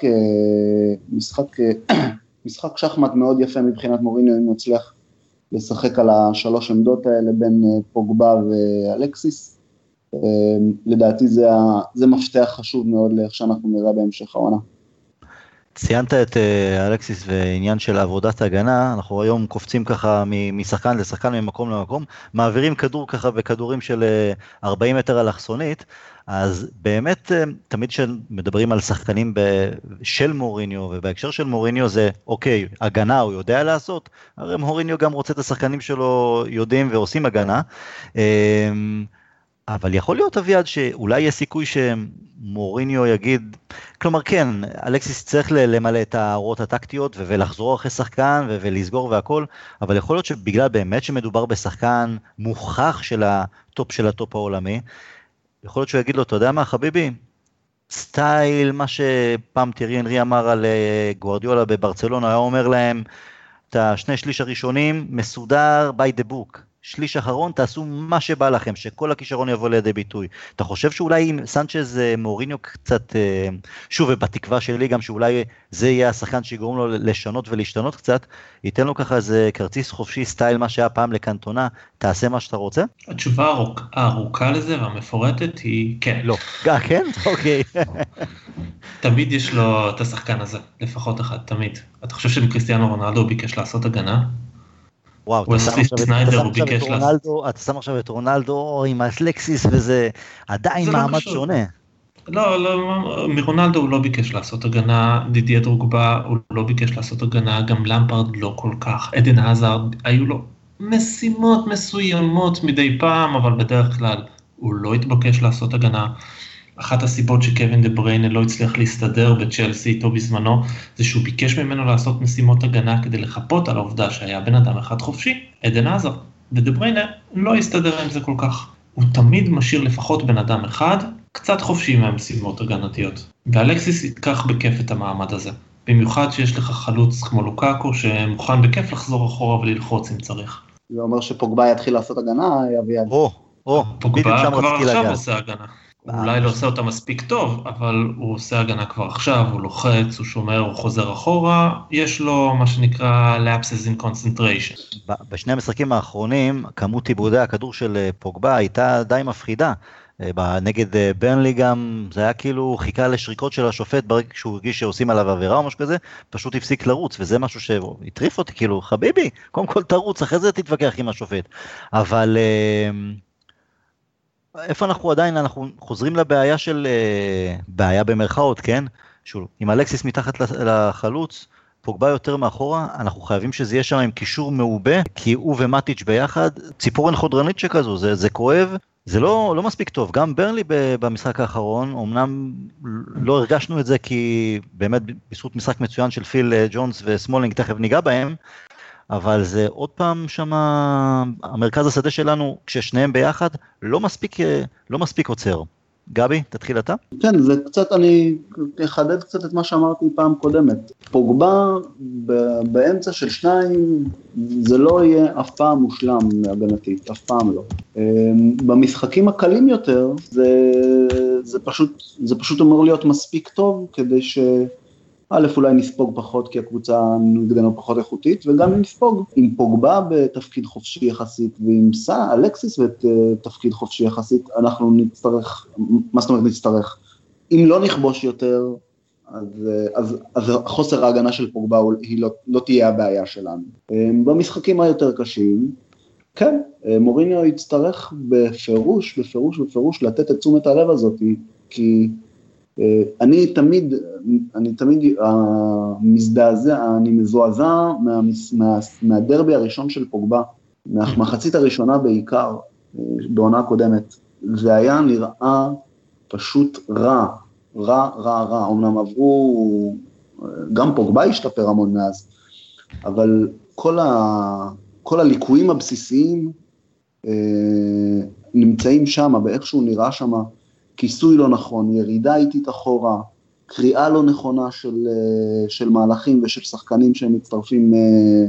משחק משחק שחמט מאוד יפה מבחינת מוריניו, אם הוא יצליח לשחק על השלוש עמדות האלה בין פוגבה ואלקסיס. לדעתי זה, זה מפתח חשוב מאוד לאיך שאנחנו נראה בהמשך העונה. ציינת את אה, אלכסיס ועניין של עבודת הגנה, אנחנו היום קופצים ככה משחקן לשחקן ממקום למקום, מעבירים כדור ככה בכדורים של 40 אה, מטר אלכסונית, אז באמת אה, תמיד כשמדברים על שחקנים של מוריניו, ובהקשר של מוריניו זה אוקיי, הגנה הוא יודע לעשות, הרי מוריניו גם רוצה את השחקנים שלו יודעים ועושים הגנה. אבל יכול להיות אביעד שאולי יש סיכוי שמוריניו יגיד, כלומר כן, אלכסיס צריך למלא את ההערות הטקטיות ולחזור אחרי שחקן ולסגור והכל, אבל יכול להיות שבגלל באמת שמדובר בשחקן מוכח של הטופ של הטופ העולמי, יכול להיות שהוא יגיד לו, אתה יודע מה חביבי, סטייל מה שפעם תירי אנרי אמר על אה, גוורדיולה בברצלונה, היה אומר להם, את השני שליש הראשונים מסודר by the book. שליש אחרון, תעשו מה שבא לכם, שכל הכישרון יבוא לידי ביטוי. אתה חושב שאולי אם סנצ'ז אה, מוריניו קצת, אה, שוב, ובתקווה שלי גם שאולי זה יהיה השחקן שיגרום לו לשנות ולהשתנות קצת, ייתן לו ככה איזה כרטיס חופשי סטייל מה שהיה פעם לקנטונה, תעשה מה שאתה רוצה? התשובה הארוכה לזה והמפורטת היא כן. לא. אה, כן? אוקיי. תמיד יש לו את השחקן הזה, לפחות אחד, תמיד. אתה חושב שקריסטיאנו רונלדו ביקש לעשות הגנה? וואו, אתה שם, עכשיו, רונלדו, אתה שם עכשיו את רונלדו עם האתלקסיס וזה עדיין לא מעמד לא שונה. לא, לא, מרונלדו הוא לא ביקש לעשות הגנה, דידיה דרוגבה הוא לא ביקש לעשות הגנה, גם למפרד לא כל כך, עדן עזארד, היו לו משימות מסוימות מדי פעם, אבל בדרך כלל הוא לא התבקש לעשות הגנה. אחת הסיבות שקווין דה בריינה לא הצליח להסתדר בצ'לסי איתו בזמנו, זה שהוא ביקש ממנו לעשות משימות הגנה כדי לחפות על העובדה שהיה בן אדם אחד חופשי, עדן עזר, ודה בריינה לא הסתדר עם זה כל כך. הוא תמיד משאיר לפחות בן אדם אחד קצת חופשי מהמשימות הגנתיות. ואלקסיס ייקח בכיף את המעמד הזה. במיוחד שיש לך חלוץ כמו לוקאקו שמוכן בכיף לחזור אחורה וללחוץ אם צריך. זה אומר שפוגבה יתחיל לעשות הגנה, אביעד. או, או, פוגבה כבר עכשיו עושה הגנה. הוא אולי לא עושה אותה מספיק טוב, אבל הוא עושה הגנה כבר עכשיו, הוא לוחץ, הוא שומר, הוא חוזר אחורה, יש לו מה שנקרא lapses in concentration. בשני המשחקים האחרונים, כמות עיבודי הכדור של אה, פוגבה הייתה די מפחידה. אה, נגד אה, ברנלי גם, זה היה כאילו חיכה לשריקות של השופט ברגע שהוא הרגיש שעושים עליו עבירה או משהו כזה, פשוט הפסיק לרוץ, וזה משהו שהטריף אותי, כאילו, חביבי, קודם כל תרוץ, אחרי זה תתווכח עם השופט. אבל... איפה אנחנו עדיין, אנחנו חוזרים לבעיה של, אה, בעיה במרכאות, כן? שוב, עם אלכסיס מתחת לחלוץ, פוגבה יותר מאחורה, אנחנו חייבים שזה יהיה שם עם קישור מעובה, כי הוא ומטיץ' ביחד, ציפורן חודרנית שכזו, זה, זה כואב, זה לא, לא מספיק טוב. גם ברלי במשחק האחרון, אמנם לא הרגשנו את זה כי באמת בזכות משחק מצוין של פיל אה, ג'ונס וסמולינג, תכף ניגע בהם, אבל זה עוד פעם שמה, המרכז השדה שלנו, כששניהם ביחד, לא מספיק, לא מספיק עוצר. גבי, תתחיל אתה. כן, זה קצת, אני אחדד קצת את מה שאמרתי פעם קודמת. פוגבה באמצע של שניים, זה לא יהיה אף פעם מושלם הגנתית, אף פעם לא. אמ, במשחקים הקלים יותר, זה, זה, פשוט, זה פשוט אמור להיות מספיק טוב כדי ש... א', אולי נספוג פחות כי הקבוצה נגדנו פחות איכותית, וגם אם נספוג עם פוגבה בתפקיד חופשי יחסית, ועם סע, אלקסיס בתפקיד חופשי יחסית, אנחנו נצטרך, מה זאת אומרת נצטרך? אם לא נכבוש יותר, אז, אז, אז חוסר ההגנה של פוגבה היא לא, לא תהיה הבעיה שלנו. במשחקים היותר קשים, כן, מוריניו יצטרך בפירוש, בפירוש, בפירוש לתת את תשומת הלב הזאת, כי אה, אני תמיד, אני תמיד מזדעזע, אני מזועזע מה, מה, מהדרבי הראשון של פוגבה, מהמחצית הראשונה בעיקר, בעונה הקודמת. זה היה נראה פשוט רע, רע, רע, רע. אמנם עברו, גם פוגבה השתפר המון מאז, אבל כל, ה, כל הליקויים הבסיסיים אה, נמצאים שם, באיך שהוא נראה שם. כיסוי לא נכון, ירידה איטית אחורה, קריאה לא נכונה של, אה, של מהלכים ושל שחקנים שהם מצטרפים אה,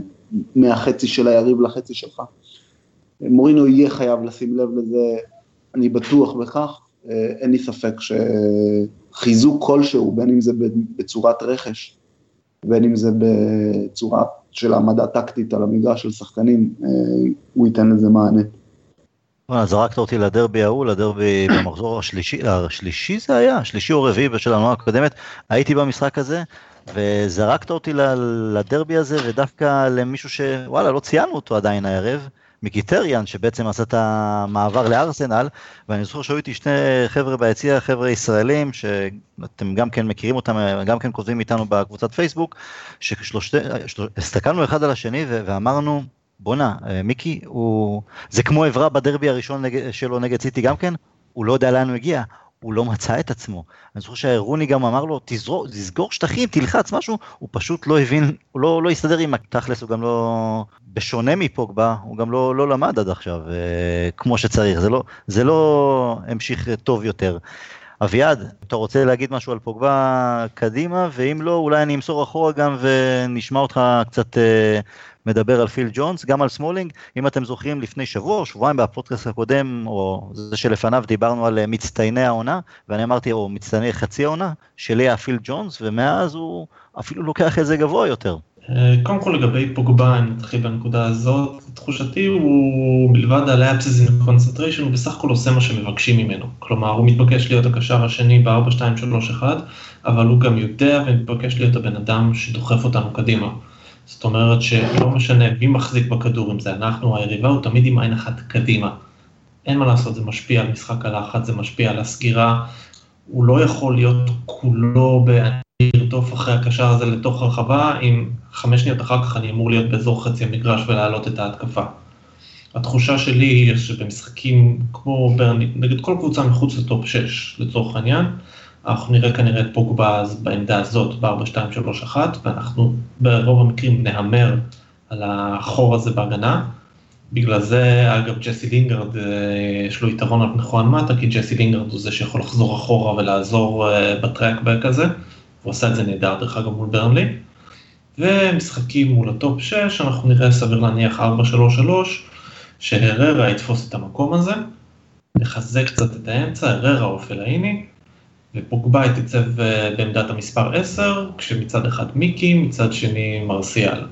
מהחצי של היריב לחצי שלך. מורינו יהיה חייב לשים לב לזה, אני בטוח בכך, אה, אין לי ספק שחיזוק כלשהו, בין אם זה בצורת רכש, בין אם זה בצורת של העמדה טקטית על המגרש של שחקנים, הוא ייתן לזה מענה. זרקת אותי לדרבי ההוא, לדרבי במחזור השלישי, השלישי זה היה, השלישי או רביעי של העונה הקודמת, הייתי במשחק הזה, וזרקת אותי לדרבי הזה, ודווקא למישהו שוואלה, לא ציינו אותו עדיין הערב, מקיטריאן, שבעצם עשה את המעבר לארסנל, ואני זוכר שהיו איתי שני חבר'ה ביציע, חבר'ה ישראלים, שאתם גם כן מכירים אותם, גם כן כותבים איתנו בקבוצת פייסבוק, שהסתכלנו אחד על השני ואמרנו, בואנה, אה, מיקי, הוא... זה כמו עברה בדרבי הראשון נג... שלו נגד סיטי גם כן, הוא לא יודע לאן הוא הגיע, הוא לא מצא את עצמו. אני זוכר שרוני גם אמר לו, תעזור, תסגור שטחים, תלחץ משהו, הוא פשוט לא הבין, הוא לא, לא הסתדר עם התכלס, הוא גם לא, בשונה מפוגבה, הוא גם לא, לא למד עד עכשיו אה, כמו שצריך, זה לא, זה לא המשיך טוב יותר. אביעד, אתה רוצה להגיד משהו על פוגבה קדימה, ואם לא, אולי אני אמסור אחורה גם ונשמע אותך קצת אה, מדבר על פיל ג'ונס, גם על סמולינג, אם אתם זוכרים לפני שבוע או שבועיים בפודקאסט הקודם, או זה שלפניו דיברנו על אה, מצטייני העונה, ואני אמרתי, או מצטייני חצי העונה, שלי היה פיל ג'ונס, ומאז הוא אפילו לוקח את זה גבוה יותר. אה, קודם כל לגבי פוגבה, אני מתחיל בנקודה הזאת, תחושתי הוא מלבד ה-lapses in concentration, הוא בסך הכל עושה מה שמבקשים ממנו. כלומר, הוא מתבקש להיות הקשר השני ב-4-2-3-1, אבל הוא גם יודע ומתבקש להיות הבן אדם שדוחף אותנו קדימה. זאת אומרת שלא משנה מי מחזיק בכדור, אם זה אנחנו או היריבה, הוא תמיד עם עין אחת קדימה. אין מה לעשות, זה משפיע על משחק הלחץ, זה משפיע על הסגירה, הוא לא יכול להיות כולו באני ארדוף אחרי הקשר הזה לתוך הרחבה, אם חמש שניות אחר כך אני אמור להיות באזור חצי המגרש ולהעלות את ההתקפה. התחושה שלי היא שבמשחקים כמו ברני, נגד כל קבוצה מחוץ לטופ 6 לצורך העניין, אנחנו נראה כנראה את פוגבה בעמדה הזאת ב-4-2-3-1, ואנחנו ברוב המקרים נהמר על החור הזה בהגנה. בגלל זה, אגב, ג'סי לינגרד, אה, יש לו יתרון על חואן מטה, כי ג'סי לינגרד הוא זה שיכול לחזור אחורה ולעזור אה, ב track back הזה. הוא עשה את זה נהדר, דרך אגב, מול ברנלי. ומשחקים מול הטופ 6, אנחנו נראה סביר להניח 4-3-3, שהררה יתפוס את המקום הזה, נחזק קצת את האמצע, הררה או פלאיני, ופוגבה יוצב אה, בעמדת המספר 10, כשמצד אחד מיקי, מצד שני מרסיאל.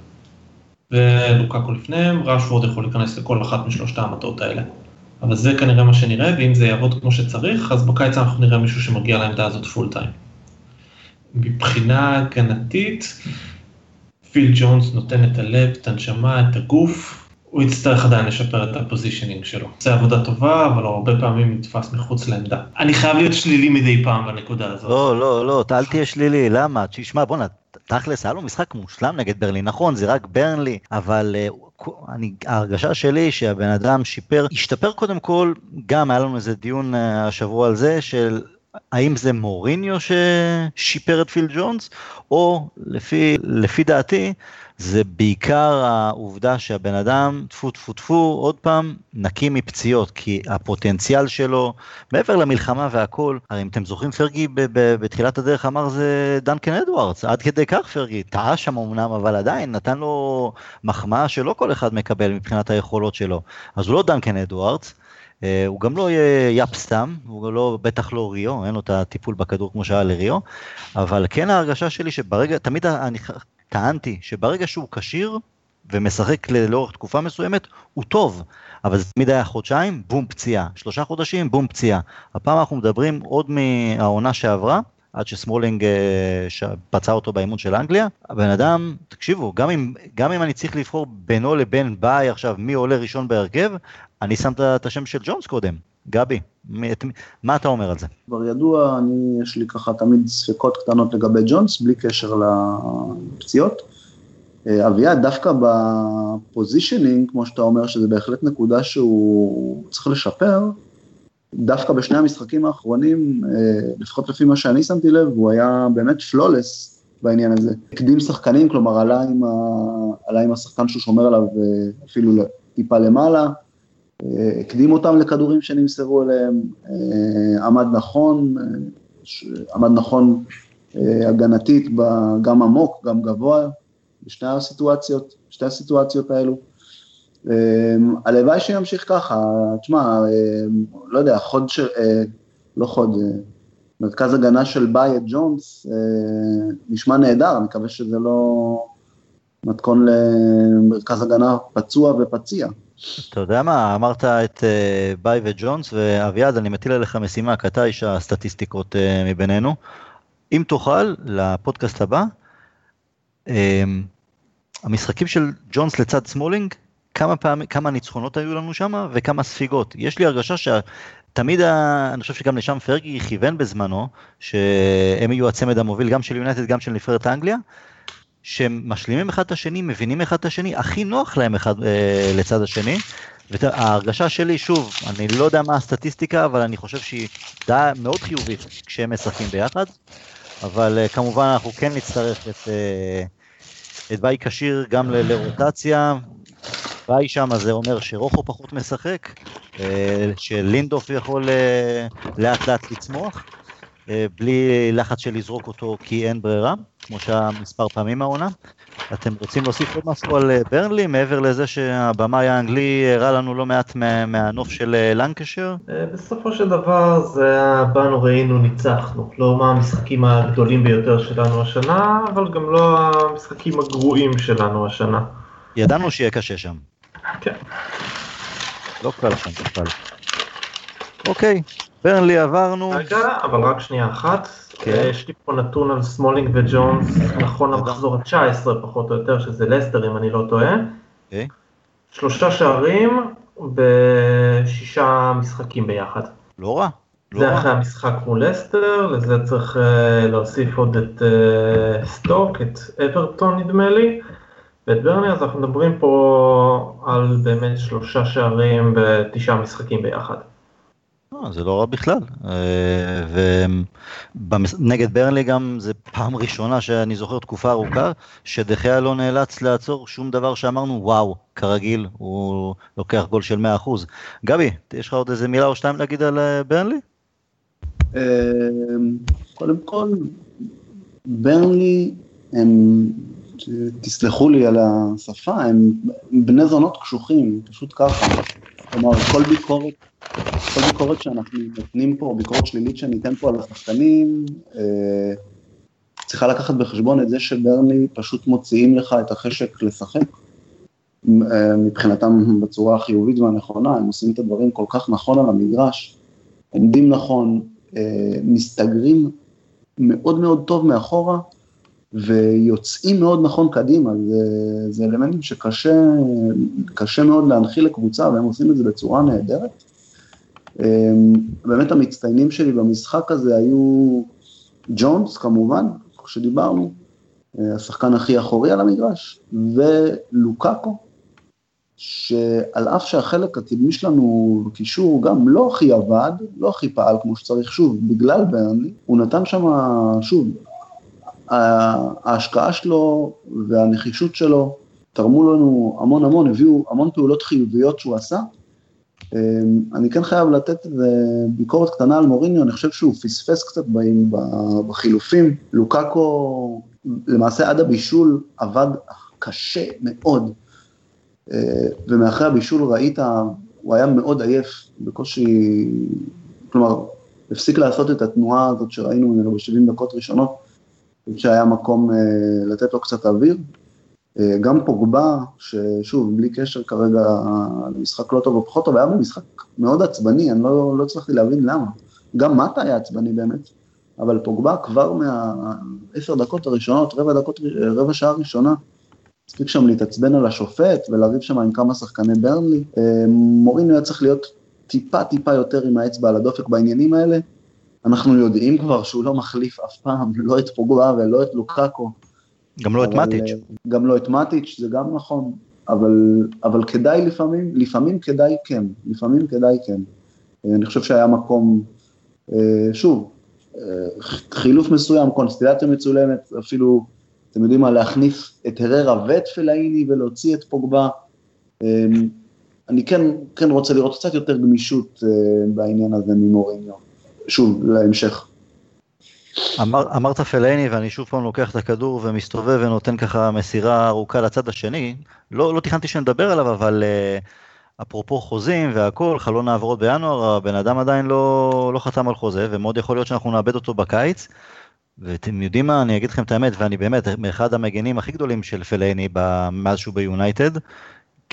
ולוקאקו לפניהם, רשפורד יכול להיכנס לכל אחת משלושת העמדות האלה. אבל זה כנראה מה שנראה, ואם זה יעבוד כמו שצריך, אז בקיץ אנחנו נראה מישהו שמגיע לעמדה הזאת full time. מבחינה הגנתית, פיל ג'ונס נותן את הלב, את הנשמה, את הגוף, הוא יצטרך עדיין לשפר את ה positioning שלו. זה עבודה טובה, אבל הרבה פעמים נתפס מחוץ לעמדה. אני חייב להיות שלילי מדי פעם בנקודה הזאת. לא, לא, לא, אל תהיה שלילי, למה? תשמע, בואנה, תכלס, היה לו משחק מושלם נגד ברלי, נכון, זה רק ברלי, אבל uh, אני, ההרגשה שלי שהבן אדם שיפר, השתפר קודם כל, גם היה לנו איזה דיון uh, השבוע על זה, של האם זה מוריניו ששיפר את פיל ג'ונס, או לפי, לפי דעתי, זה בעיקר העובדה שהבן אדם, טפו טפו טפו, עוד פעם, נקי מפציעות, כי הפוטנציאל שלו, מעבר למלחמה והכל, הרי אם אתם זוכרים, פרגי בתחילת הדרך אמר זה דנקן אדוארדס, עד כדי כך פרגי, טעה שם אמנם, אבל עדיין נתן לו מחמאה שלא כל אחד מקבל מבחינת היכולות שלו. אז הוא לא דנקן אדוארדס, אה, הוא גם לא יהיה יאפ סתם, הוא לא, בטח לא ריו, אין לו את הטיפול בכדור כמו שהיה לריו, אבל כן ההרגשה שלי שברגע, תמיד אני טענתי שברגע שהוא כשיר ומשחק לאורך תקופה מסוימת, הוא טוב, אבל זה תמיד היה חודשיים, בום פציעה, שלושה חודשים, בום פציעה. הפעם אנחנו מדברים עוד מהעונה שעברה, עד שסמולינג אה, פצע אותו באימון של אנגליה. הבן אדם, תקשיבו, גם אם, גם אם אני צריך לבחור בינו לבין באיי עכשיו מי עולה ראשון בהרכב, אני שם את השם של ג'ונס קודם. גבי, מה אתה אומר על זה? כבר ידוע, אני, יש לי ככה תמיד ספקות קטנות לגבי ג'ונס, בלי קשר לפציעות. אה, אביעד, דווקא ב positioning, כמו שאתה אומר, שזה בהחלט נקודה שהוא צריך לשפר, דווקק בשני המשחקים האחרונים, אה, לפחות לפי מה שאני שמתי לב, הוא היה באמת פלולס בעניין הזה. הקדים שחקנים, כלומר עלה עם, ה... עלה עם השחקן שהוא שומר עליו אה, אפילו טיפה למעלה, הקדים אותם לכדורים שנמסרו אליהם, עמד נכון, עמד נכון הגנתית, גם עמוק, גם גבוה, בשתי הסיטואציות, שתי הסיטואציות האלו. הלוואי שימשיך ככה, תשמע, לא יודע, חוד של, אה, לא חוד, אה, מרכז הגנה של ביי ג'ונס אה, נשמע נהדר, אני מקווה שזה לא, מתכון למרכז הגנה פצוע ופציע. אתה יודע מה, אמרת את uh, ביי וג'ונס, ואביעד, אני מטיל עליך משימה, כי אתה איש הסטטיסטיקות uh, מבינינו. אם תוכל, לפודקאסט הבא, um, המשחקים של ג'ונס לצד סמולינג, כמה פעמים, כמה ניצחונות היו לנו שם וכמה ספיגות. יש לי הרגשה שתמיד, אני חושב שגם לשם פרגי כיוון בזמנו, שהם יהיו הצמד המוביל גם של יונייטד, גם של נבחרת אנגליה, שהם משלימים אחד את השני, מבינים אחד את השני, הכי נוח להם אחד אה, לצד השני. וההרגשה שלי, שוב, אני לא יודע מה הסטטיסטיקה, אבל אני חושב שהיא די מאוד חיובית כשהם משחקים ביחד. אבל אה, כמובן אנחנו כן נצטרך את, אה, את ביי כשיר גם ל- לרוטציה. ביי שם זה אומר שרוחו פחות משחק, אה, שלינדוף יכול אה, לאט לאט לצמוח. אה, בלי לחץ של לזרוק אותו כי אין ברירה, כמו שהיה מספר פעמים העונה. אתם רוצים להוסיף עוד משהו על אה, ברנלי, מעבר לזה שהבמאי האנגלי הראה לנו לא מעט מה, מהנוף של אה, לנקשר? בסופו של דבר זה באנו ראינו ניצחנו, לא מהמשחקים הגדולים ביותר שלנו השנה, אבל גם לא המשחקים הגרועים שלנו השנה. ידענו שיהיה קשה שם. כן. לא קל שם בכלל. אוקיי, ברנלי עברנו. רגע, אבל רק שנייה אחת. כן. יש לי פה נתון על סמולינג וג'ונס, נכון למחזור ה-19 פחות או יותר, שזה לסטר אם אני לא טועה. אוקיי. שלושה שערים בשישה משחקים ביחד. לא רע. לא זה אחרי המשחק מול לסטר, לזה צריך uh, להוסיף עוד את uh, סטוק, את אברטון נדמה לי, ואת ברני, אז אנחנו מדברים פה על באמת שלושה שערים בתשעה משחקים ביחד. לא, זה לא רע בכלל. אה, ונגד ברנלי גם זה פעם ראשונה שאני זוכר תקופה ארוכה, שדחיה לא נאלץ לעצור שום דבר שאמרנו, וואו, כרגיל, הוא לוקח גול של 100%. גבי, יש לך עוד איזה מילה או שתיים להגיד על אה, ברנלי? אה, קודם כל, ברנלי הם, תסלחו לי על השפה, הם בני זונות קשוחים, פשוט ככה. כלומר, כל ביקורת כל ביקורת שאנחנו נותנים פה, ביקורת שלילית שניתן פה על השחקנים, אה, צריכה לקחת בחשבון את זה שברני פשוט מוציאים לך את החשק לשחק. אה, מבחינתם בצורה החיובית והנכונה, הם עושים את הדברים כל כך נכון על המגרש, עומדים נכון, אה, מסתגרים מאוד מאוד טוב מאחורה, ויוצאים מאוד נכון קדימה, זה, זה אלמנטים שקשה מאוד להנחיל לקבוצה, והם עושים את זה בצורה נהדרת. אמ, באמת המצטיינים שלי במשחק הזה היו ג'ונס כמובן, כמו שדיברנו, אה, השחקן הכי אחורי על המגרש, ולוקאקו, שעל אף שהחלק הקדמי שלנו בקישור גם לא הכי עבד, לא הכי פעל כמו שצריך, שוב, בגלל ברנלי, הוא נתן שם, שוב, ההשקעה שלו והנחישות שלו תרמו לנו המון המון, הביאו המון פעולות חיוביות שהוא עשה, אמ, אני כן חייב לתת ביקורת קטנה על מוריניו, אני חושב שהוא פספס קצת בחילופים. לוקאקו, למעשה עד הבישול עבד קשה מאוד, אה, ומאחרי הבישול ראית, הוא היה מאוד עייף, בקושי, כלומר, הפסיק לעשות את התנועה הזאת שראינו ממנו ב-70 דקות ראשונות, שהיה מקום אה, לתת לו קצת אוויר, אה, גם פוגבה, ששוב, בלי קשר כרגע למשחק לא טוב או פחות טוב, היה במשחק מאוד עצבני, אני לא, לא הצלחתי להבין למה. גם מטה היה עצבני באמת, אבל פוגבה כבר מהעשר דקות הראשונות, רבע, דקות, רבע שעה ראשונה, הספיק שם להתעצבן על השופט ולריב שם עם כמה שחקני ברנלי. אה, מורינו היה צריך להיות טיפה טיפה יותר עם האצבע על הדופק בעניינים האלה. אנחנו יודעים כבר שהוא לא מחליף אף פעם, לא את פוגבה ולא את לוקאקו. גם לא את מטיץ'. אה, גם לא את מטיץ', זה גם נכון, אבל, אבל כדאי לפעמים, לפעמים כדאי כן, לפעמים כדאי כן. אה, אני חושב שהיה מקום, אה, שוב, חילוף מסוים, קונסטלציה מצולמת, אפילו, אתם יודעים מה, להכניס את הררה ואת פלאיני ולהוציא את פוגבה. אני כן, כן רוצה לראות קצת יותר גמישות בעניין הזה ממוריניו. שוב, להמשך. אמר, אמרת פלאיני ואני שוב פעם לוקח את הכדור ומסתובב ונותן ככה מסירה ארוכה לצד השני. לא, לא תכננתי שנדבר עליו, אבל uh, אפרופו חוזים והכל, חלון העברות בינואר, הבן אדם עדיין לא, לא חתם על חוזה, ומאוד יכול להיות שאנחנו נאבד אותו בקיץ. ואתם יודעים מה, אני אגיד לכם את האמת, ואני באמת מאחד המגנים הכי גדולים של פלאיני מאז שהוא ביונייטד,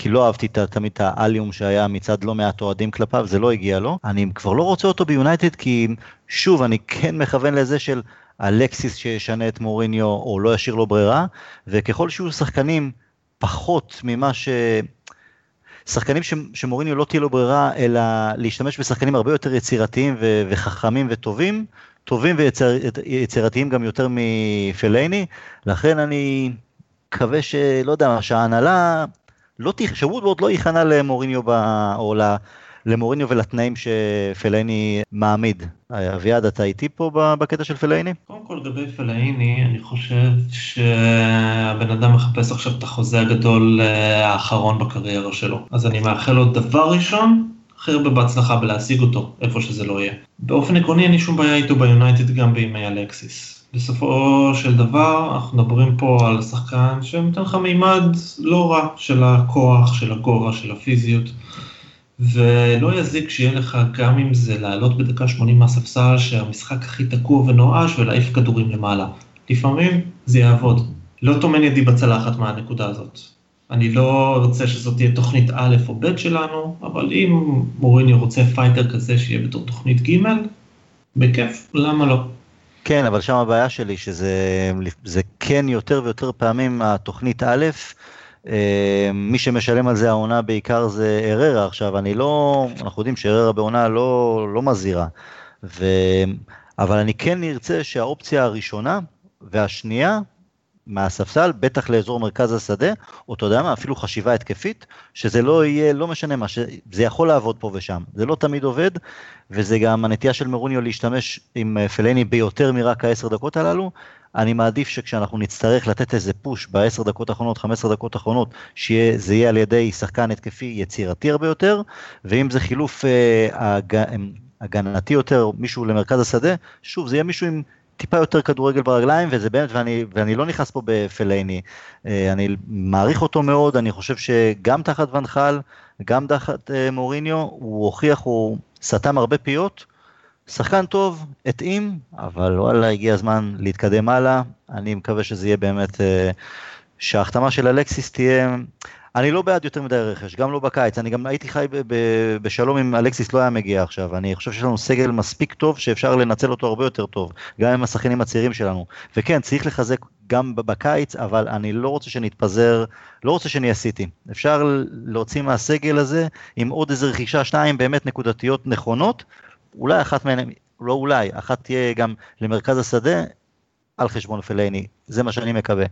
כי לא אהבתי תמיד את האליהום שהיה מצד לא מעט אוהדים כלפיו, זה לא הגיע לו. אני כבר לא רוצה אותו ביונייטד, כי שוב, אני כן מכוון לזה של אלקסיס שישנה את מוריניו, או לא ישאיר לו ברירה, וככל שיהיו שחקנים פחות ממה ש... שחקנים ש, שמוריניו לא תהיה לו ברירה, אלא להשתמש בשחקנים הרבה יותר יצירתיים ו, וחכמים וטובים, טובים ויצירתיים גם יותר מפלייני, לכן אני מקווה שלא יודע, שההנהלה לא שוודוורד לא ייכנע למוריניו ב, או למוריניו ולתנאים שפלאיני מעמיד. אביעד, אתה איתי פה בקטע של פלאיני? קודם כל לגבי פלאיני, אני חושב שהבן אדם מחפש עכשיו את החוזה הגדול אה, האחרון בקריירה שלו. אז אני מאחל לו דבר ראשון, הכי הרבה בהצלחה בלהשיג אותו, איפה שזה לא יהיה. באופן עקרוני אין לי שום בעיה איתו ביונייטד גם בימי אלקסיס. בסופו של דבר אנחנו מדברים פה על שחקן שנותן לך מימד לא רע של הכוח, של הגובה, של הפיזיות. ולא יזיק שיהיה לך גם אם זה לעלות בדקה 80 מהספסל שהמשחק הכי תקוע ונואש ולהעיף כדורים למעלה. לפעמים זה יעבוד. לא טומן ידי בצלחת מהנקודה הזאת. אני לא רוצה שזאת תהיה תוכנית א' או ב' שלנו, אבל אם מוריניו רוצה פייטר כזה שיהיה בתור תוכנית ג', בכיף, למה לא? כן, אבל שם הבעיה שלי שזה כן יותר ויותר פעמים התוכנית א', אה, מי שמשלם על זה העונה בעיקר זה אררה. עכשיו, אני לא, אנחנו יודעים שאררה בעונה לא, לא מזהירה, ו... אבל אני כן ארצה שהאופציה הראשונה והשנייה מהספסל, בטח לאזור מרכז השדה, או אתה יודע מה, אפילו חשיבה התקפית, שזה לא יהיה, לא משנה מה, זה יכול לעבוד פה ושם, זה לא תמיד עובד, וזה גם הנטייה של מרוניו להשתמש עם אה, פלני ביותר מרק העשר דקות הללו, אני מעדיף שכשאנחנו נצטרך לתת איזה פוש בעשר דקות האחרונות, חמש עשרה דקות האחרונות, שזה יהיה על ידי שחקן התקפי יצירתי הרבה יותר, ואם זה חילוף אה, הג... הגנתי יותר, מישהו למרכז השדה, שוב, זה יהיה מישהו עם טיפה יותר כדורגל ברגליים, וזה באמת, ואני, ואני לא נכנס פה בפלייני, אה, אני מעריך אותו מאוד, אני חושב שגם תחת ונחל, גם תחת אה, מוריניו, הוא הוכיח, הוא סתם הרבה פיות, שחקן טוב, התאים, אבל וואלה, הגיע הזמן להתקדם הלאה. אני מקווה שזה יהיה באמת, אה, שההחתמה של אלקסיס תהיה... אני לא בעד יותר מדי רכש, גם לא בקיץ, אני גם הייתי חי בשלום אם אלקסיס לא היה מגיע עכשיו, אני חושב שיש לנו סגל מספיק טוב שאפשר לנצל אותו הרבה יותר טוב, גם עם השחקנים הצעירים שלנו. וכן, צריך לחזק גם בקיץ, אבל אני לא רוצה שנתפזר, לא רוצה שנהיה סיטי. אפשר להוציא מהסגל הזה עם עוד איזה רכישה שתיים באמת נקודתיות נכונות, אולי אחת מהן, לא אולי, אחת תהיה גם למרכז השדה, על חשבון פלאייני, זה מה שאני מקווה.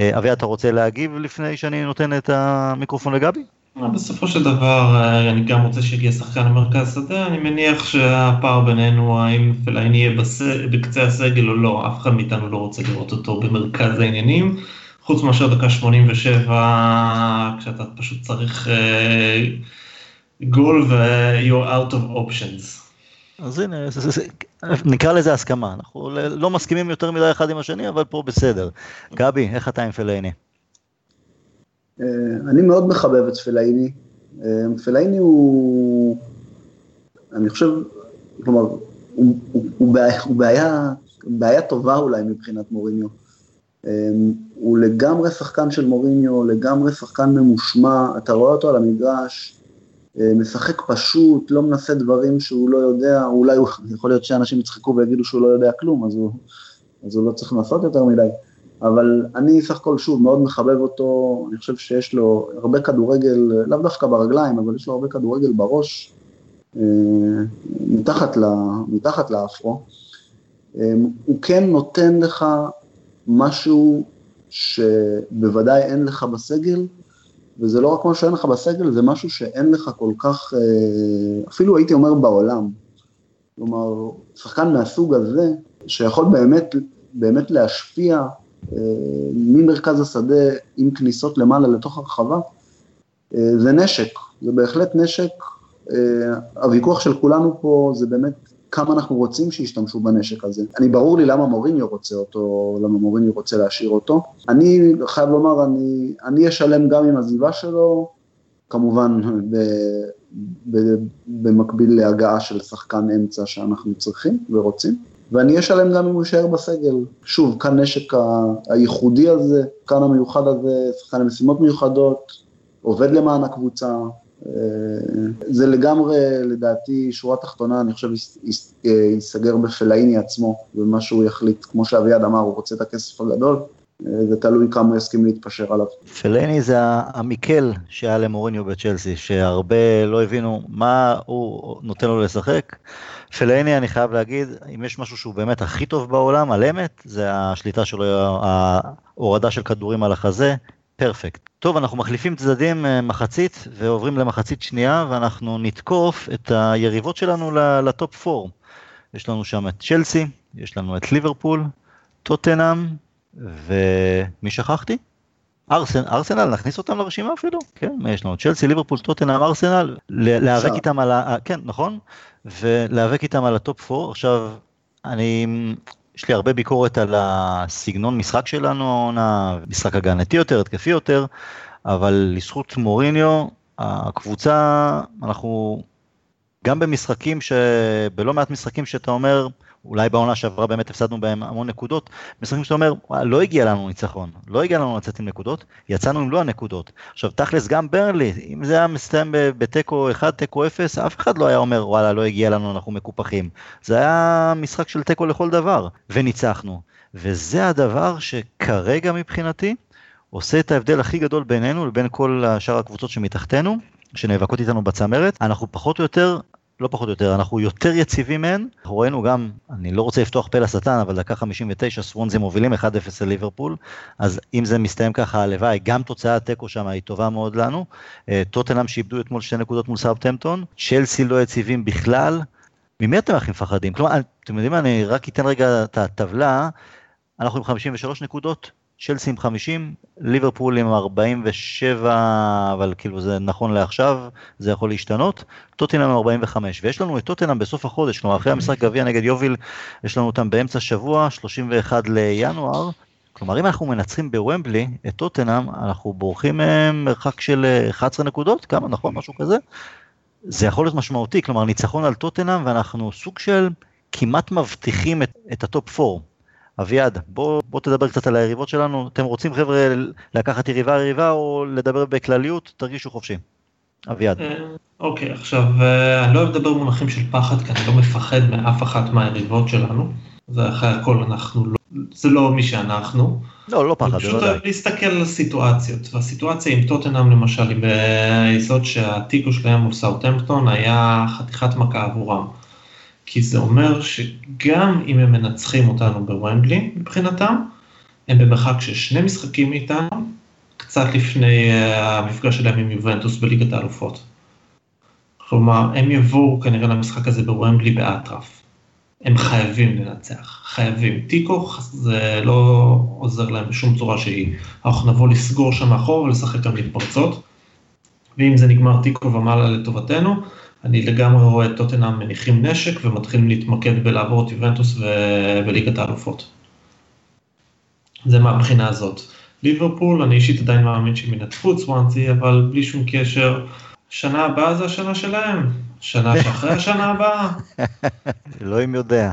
אה, אבי, אתה רוצה להגיב לפני שאני נותן את המיקרופון לגבי? אה, בסופו של דבר, אה, אני גם רוצה שיגיע שחקן למרכז שדה, אני מניח שהפער בינינו, האם פלאייני יהיה בס... בקצה הסגל או לא, אף אחד מאיתנו לא רוצה לראות אותו במרכז העניינים, חוץ מאשר דקה 87, כשאתה פשוט צריך גול ו-you're out of options. אז הנה, נקרא לזה הסכמה, אנחנו לא מסכימים יותר מדי אחד עם השני, אבל פה בסדר. גבי, איך אתה עם פלאיני? אה, אני מאוד מחבב את פלאיני. אה, פלאיני הוא, אני חושב, כלומר, הוא, הוא, הוא, בעיה, הוא בעיה, בעיה טובה אולי מבחינת מוריניו. אה, הוא לגמרי שחקן של מוריניו, לגמרי שחקן ממושמע, אתה רואה אותו על המגרש, אה, משחק פשוט, לא מנסה דברים שהוא לא יודע, אולי הוא, יכול להיות שאנשים יצחקו ויגידו שהוא לא יודע כלום, אז הוא, אז הוא לא צריך לעשות יותר מדי. אבל אני סך הכל שוב מאוד מחבב אותו, אני חושב שיש לו הרבה כדורגל, לאו דווקא ברגליים, אבל יש לו הרבה כדורגל בראש, אה, מתחת, ל, מתחת לאפרו. אה, הוא כן נותן לך משהו שבוודאי אין לך בסגל, וזה לא רק מה שאין לך בסגל, זה משהו שאין לך כל כך, אה, אפילו הייתי אומר בעולם. כלומר, שחקן מהסוג הזה, שיכול באמת, באמת להשפיע אה, ממרכז השדה עם כניסות למעלה לתוך הרחבה, אה, זה נשק, זה בהחלט נשק. הוויכוח של כולנו פה זה באמת כמה אנחנו רוצים שישתמשו בנשק הזה. אני, ברור לי למה מוריניו רוצה אותו, למה מוריניו רוצה להשאיר אותו. אני חייב לומר, אני, אני אשלם גם עם עזיבה שלו, כמובן ב, ב, במקביל להגעה של שחקן אמצע שאנחנו צריכים ורוצים. ואני אשלם גם אם הוא יישאר בסגל. שוב, כאן נשק הייחודי הזה, כאן המיוחד הזה, שחקן למשימות מיוחדות, עובד למען הקבוצה. אה, זה לגמרי, לדעתי, שורה תחתונה, אני חושב, ייסגר בפלאיני עצמו, ומה שהוא יחליט, כמו שאביעד אמר, הוא רוצה את הכסף הגדול, זה תלוי כמה הוא יסכים להתפשר עליו. פלני זה המיקל שהיה למוריניו בצ'לסי, שהרבה לא הבינו מה הוא נותן לו לשחק. פלני, אני חייב להגיד, אם יש משהו שהוא באמת הכי טוב בעולם, על אמת, זה השליטה שלו, ההורדה של כדורים על החזה, פרפקט. טוב, אנחנו מחליפים צדדים אה, מחצית ועוברים למחצית שנייה, ואנחנו נתקוף את היריבות שלנו לטופ 4. יש לנו שם את צ'לסי, יש לנו את ליברפול, טוטנאם, ומי שכחתי? ארסנל, ארסנל, נכניס אותם לרשימה אפילו? כן, יש לנו צ'לסי, ליברפול, טוטנאם, ארסנל, להיאבק איתם על ה... כן, נכון? ולהיאבק איתם על הטופ 4. עכשיו, אני, יש לי הרבה ביקורת על הסגנון משחק שלנו העונה, משחק הגנתי יותר, התקפי יותר, אבל לזכות מוריניו, הקבוצה, אנחנו גם במשחקים, ש... בלא מעט משחקים שאתה אומר, אולי בעונה שעברה באמת הפסדנו בהם המון נקודות, משחקים שאתה אומר, לא הגיע לנו ניצחון, לא הגיע לנו לצאת עם נקודות, יצאנו עם לא הנקודות. עכשיו תכלס גם ברנלי, אם זה היה מסתיים בתיקו 1, תיקו 0, אף אחד לא היה אומר וואלה לא הגיע לנו, אנחנו מקופחים. זה היה משחק של תיקו לכל דבר, וניצחנו. וזה הדבר שכרגע מבחינתי עושה את ההבדל הכי גדול בינינו לבין כל שאר הקבוצות שמתחתנו, שנאבקות איתנו בצמרת, אנחנו פחות או יותר לא פחות או יותר, אנחנו יותר יציבים מהן. אנחנו ראינו גם, אני לא רוצה לפתוח פה לשטן, אבל דקה 59 סוונזי מובילים 1-0 לליברפול, אז אם זה מסתיים ככה, הלוואי, גם תוצאת התיקו שם היא טובה מאוד לנו. אה, טוטנאם שאיבדו אתמול שתי נקודות מול סאבטמפטון, צ'לסי לא יציבים בכלל. ממי אתם הכי מפחדים? כלומר, אתם יודעים מה, אני רק אתן רגע את הטבלה, אנחנו עם 53 נקודות, צ'לסי עם 50, ליברפול עם 47, אבל כאילו זה נכון לעכשיו, זה יכול להשתנות, טוטנאם עם 45, ויש לנו את טוטנאם בסוף החודש, כלומר אחרי המשחק גביע נגד יאוביל, יש לנו אותם באמצע שבוע, 31 לינואר, כלומר אם אנחנו מנצחים בוומבלי את טוטנאם, אנחנו בורחים מרחק של 11 נקודות, כמה נכון, משהו כזה, זה יכול להיות משמעותי, כלומר ניצחון על טוטנאם ואנחנו סוג של כמעט מבטיחים את, את הטופ 4. אביעד, בוא, בוא תדבר קצת על היריבות שלנו. אתם רוצים חבר'ה לקחת יריבה יריבה או לדבר בכלליות? תרגישו חופשי. אביעד. אה, אוקיי, עכשיו, אה, אני לא אוהב לדבר במונחים של פחד, כי אני לא מפחד מאף אחת מהיריבות שלנו. זה אחרי הכל אנחנו לא, זה לא מי שאנחנו. לא, לא פחד, בוודאי. פשוט אוהב להסתכל על הסיטואציות, והסיטואציה עם טוטנאם למשל היא ביסוד שהתיקו שלהם מול סאוטהמפטון היה חתיכת מכה עבורם. כי זה אומר שגם אם הם מנצחים אותנו בוומבלי מבחינתם, הם במרחק של שני משחקים מאיתנו, קצת לפני אה, המפגש שלהם עם יובנטוס בליגת האלופות. כלומר, הם יבואו כנראה למשחק הזה בוומבלי באטרף. הם חייבים לנצח, חייבים. תיקו זה לא עוזר להם בשום צורה שהיא. אנחנו נבוא לסגור שם מאחור ולשחק גם להתפרצות. ואם זה נגמר תיקו ומעלה לטובתנו, אני לגמרי רואה את טוטנאם מניחים נשק ומתחילים להתמקד בלעבור את יובנטוס ובליגת האלופות. זה מהבחינה הזאת. ליברפול, אני אישית עדיין מאמין שהם ינצחו את סוואנסי, אבל בלי שום קשר, שנה הבאה זה השנה שלהם, שנה שאחרי השנה הבאה. אלוהים יודע.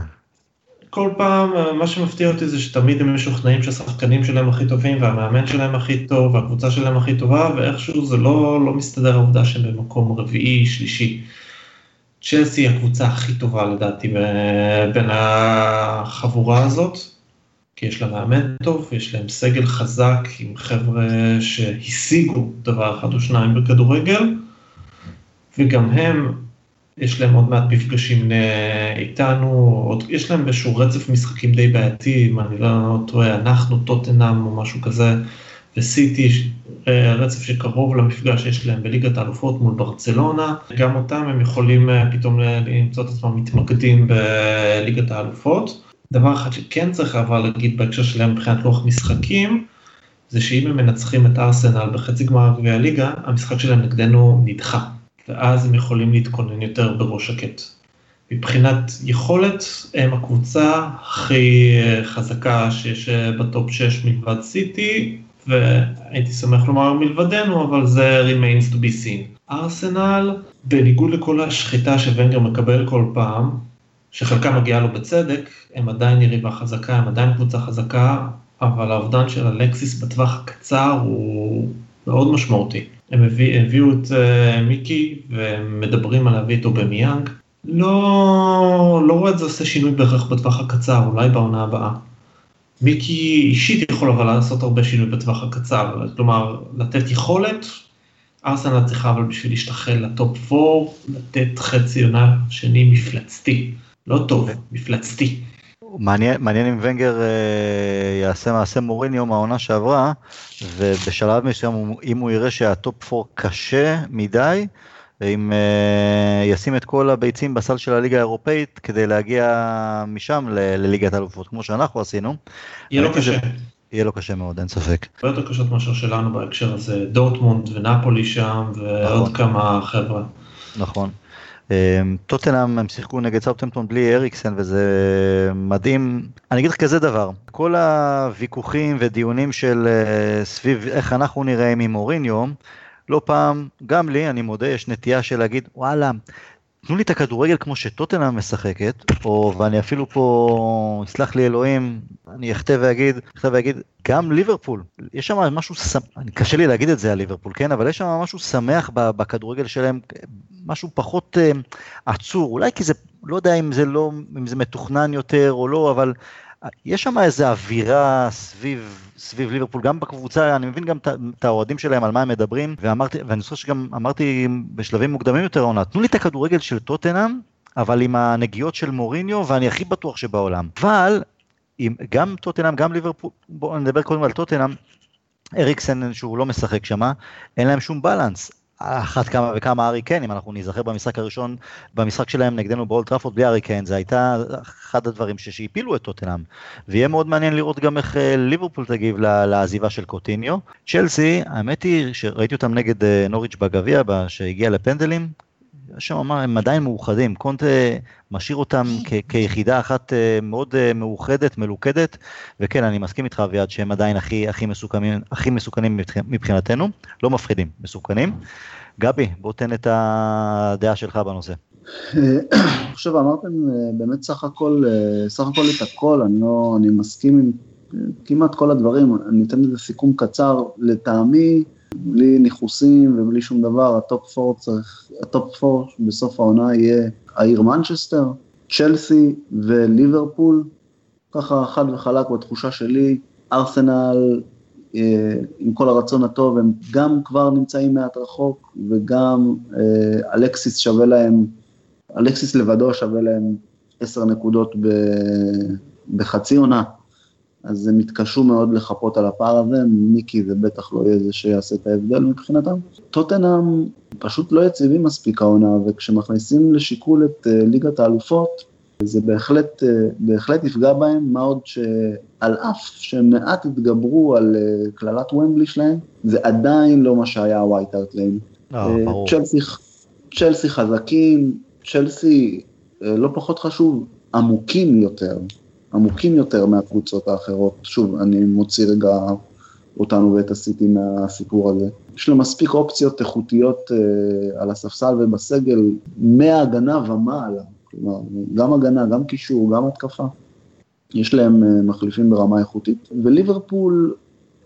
כל פעם, מה שמפתיע אותי זה שתמיד הם משוכנעים שהשחקנים שלהם הכי טובים, והמאמן שלהם הכי טוב, והקבוצה שלהם הכי טובה, ואיכשהו זה לא, לא מסתדר העובדה שהם במקום רביעי, שלישי. צ'לסי היא הקבוצה הכי טובה לדעתי בין החבורה הזאת, כי יש לה מאמן טוב, יש להם סגל חזק עם חבר'ה שהשיגו דבר אחד או שניים בכדורגל, וגם הם, יש להם עוד מעט מפגשים איתנו, עוד, יש להם איזשהו רצף משחקים די בעייתי, אם אני לא טועה, אנחנו טוטנאם או משהו כזה, וסיטי אה, רצף שקרוב למפגש שיש להם בליגת האלופות מול ברצלונה, גם אותם הם יכולים אה, פתאום למצוא את עצמם מתמקדים בליגת האלופות. דבר אחד שכן צריך אבל להגיד בהקשר שלהם מבחינת לוח משחקים, זה שאם הם מנצחים את ארסנל בחצי גמר גביע הליגה, המשחק שלהם נגדנו נדחה, ואז הם יכולים להתכונן יותר בראש שקט. מבחינת יכולת, הם הקבוצה הכי אה, חזקה שיש בטופ 6 מלבד סיטי, והייתי שמח לומר מלבדנו, אבל זה remains to be seen. ארסנל, בניגוד לכל השחיטה שוונגר מקבל כל פעם, שחלקה מגיעה לו בצדק, הם עדיין יריבה חזקה, הם עדיין קבוצה חזקה, אבל האובדן של אלקסיס בטווח הקצר הוא מאוד משמעותי. הם הביא, הביאו את אה, מיקי ומדברים על להביא את אובמיאנג. לא, לא רואה את זה עושה שינוי בהכרח בטווח הקצר, אולי בעונה הבאה. מיקי אישית יכול אבל לעשות הרבה שינוי בטווח הקצר, כלומר לתת יכולת, ארסנל צריכה אבל בשביל להשתחל לטופ 4, לתת חצי עונה שני מפלצתי, לא טוב, מפלצתי. מעניין, אם ונגר אה, יעשה מעשה מוריניו מהעונה שעברה, ובשלב מסוים אם הוא יראה שהטופ 4 קשה מדי, אם אה, ישים את כל הביצים בסל של הליגה האירופאית כדי להגיע משם לליגת האלופות, כמו שאנחנו עשינו. יהיה לו קשה. יהיה לו קשה מאוד, אין ספק. הרבה יותר קשות מאשר שלנו בהקשר הזה, דורטמונד ונפולי שם, ועוד נכון. כמה חבר'ה. נכון. אמ, טוטנאם הם שיחקו נגד סאוטהמפטון בלי אריקסן וזה מדהים. אני אגיד לך כזה דבר, כל הוויכוחים ודיונים של אה, סביב איך אנחנו נראים עם מוריניו, לא פעם, גם לי, אני מודה, יש נטייה של להגיד, וואלה, תנו לי את הכדורגל כמו שטוטנאם משחקת, או ואני אפילו פה, יסלח לי אלוהים, אני אכתב ואגיד, אכתב ואגיד, גם ליברפול, יש שם משהו, קשה לי להגיד את זה על ליברפול, כן, אבל יש שם משהו שמח בכדורגל שלהם, משהו פחות uh, עצור, אולי כי זה, לא יודע אם זה לא, אם זה מתוכנן יותר או לא, אבל יש שם איזה אווירה סביב, סביב ליברפול, גם בקבוצה, אני מבין גם את האוהדים שלהם על מה הם מדברים, ואמרתי, ואני חושב שגם אמרתי בשלבים מוקדמים יותר העונה, תנו לי את הכדורגל של טוטנאם, אבל עם הנגיעות של מוריניו, ואני הכי בטוח שבעולם. אבל, עם, גם טוטנאם, גם ליברפול, בואו נדבר קודם על טוטנאם, אריקסן שהוא לא משחק שמה, אין להם שום balance. אחת כמה וכמה הארי קיין, אם אנחנו נזכר במשחק הראשון, במשחק שלהם נגדנו באולד טראפורד בלי הארי קיין, זה הייתה אחד הדברים שהפילו את טוטנאם. ויהיה מאוד מעניין לראות גם איך אה, ליברפול תגיב לעזיבה של קוטיניו. צ'לסי, האמת היא שראיתי אותם נגד אה, נוריץ' בגביע, שהגיע לפנדלים, שם אמר, הם עדיין מאוחדים, קונטה משאיר אותם כיחידה אחת אה, מאוד מאוחדת, מלוכדת, וכן, אני מסכים איתך אביעד שהם עדיין הכי, הכי, מסוכנים, הכי מסוכנים מבחינתנו, לא מפחידים, מסוכנים. גבי, בוא תן את הדעה שלך בנושא. אני חושב, אמרתם אה, באמת סך הכל, אה, סך הכל את הכל, אני לא, אני מסכים עם כמעט כל הדברים, אני אתן לזה סיכום קצר, לטעמי, בלי ניכוסים ובלי שום דבר, הטופ 4 צריך, הטופ 4 בסוף העונה יהיה העיר מנצ'סטר, צ'לסי וליברפול, ככה חד וחלק בתחושה שלי, ארסנל אה, עם כל הרצון הטוב, הם גם כבר נמצאים מעט רחוק, וגם אה, אלקסיס שווה להם, אלקסיס לבדו שווה להם עשר נקודות בחצי עונה, אז הם יתקשו מאוד לחפות על הפער הזה, מיקי זה בטח לא יהיה זה שיעשה את ההבדל מבחינתם. טוטנאם פשוט לא יציבים מספיק העונה, וכשמכניסים לשיקול את אה, ליגת האלופות, זה בהחלט, אה, בהחלט יפגע בהם, מה עוד שעל אף שמעט התגברו על אה, קללת ומבלי שלהם, זה עדיין לא מה שהיה הווייט ארט ליים. צ'לסי, צ'לסי חזקים, צ'לסי לא פחות חשוב, עמוקים יותר, עמוקים יותר מהקבוצות האחרות. שוב, אני מוציא רגע אותנו ואת הסיטי מהסיפור הזה. יש לו מספיק אופציות איכותיות אה, על הספסל ובסגל, מהגנה ומעלה. כלומר, גם הגנה, גם קישור, גם התקפה. יש להם אה, מחליפים ברמה איכותית. וליברפול,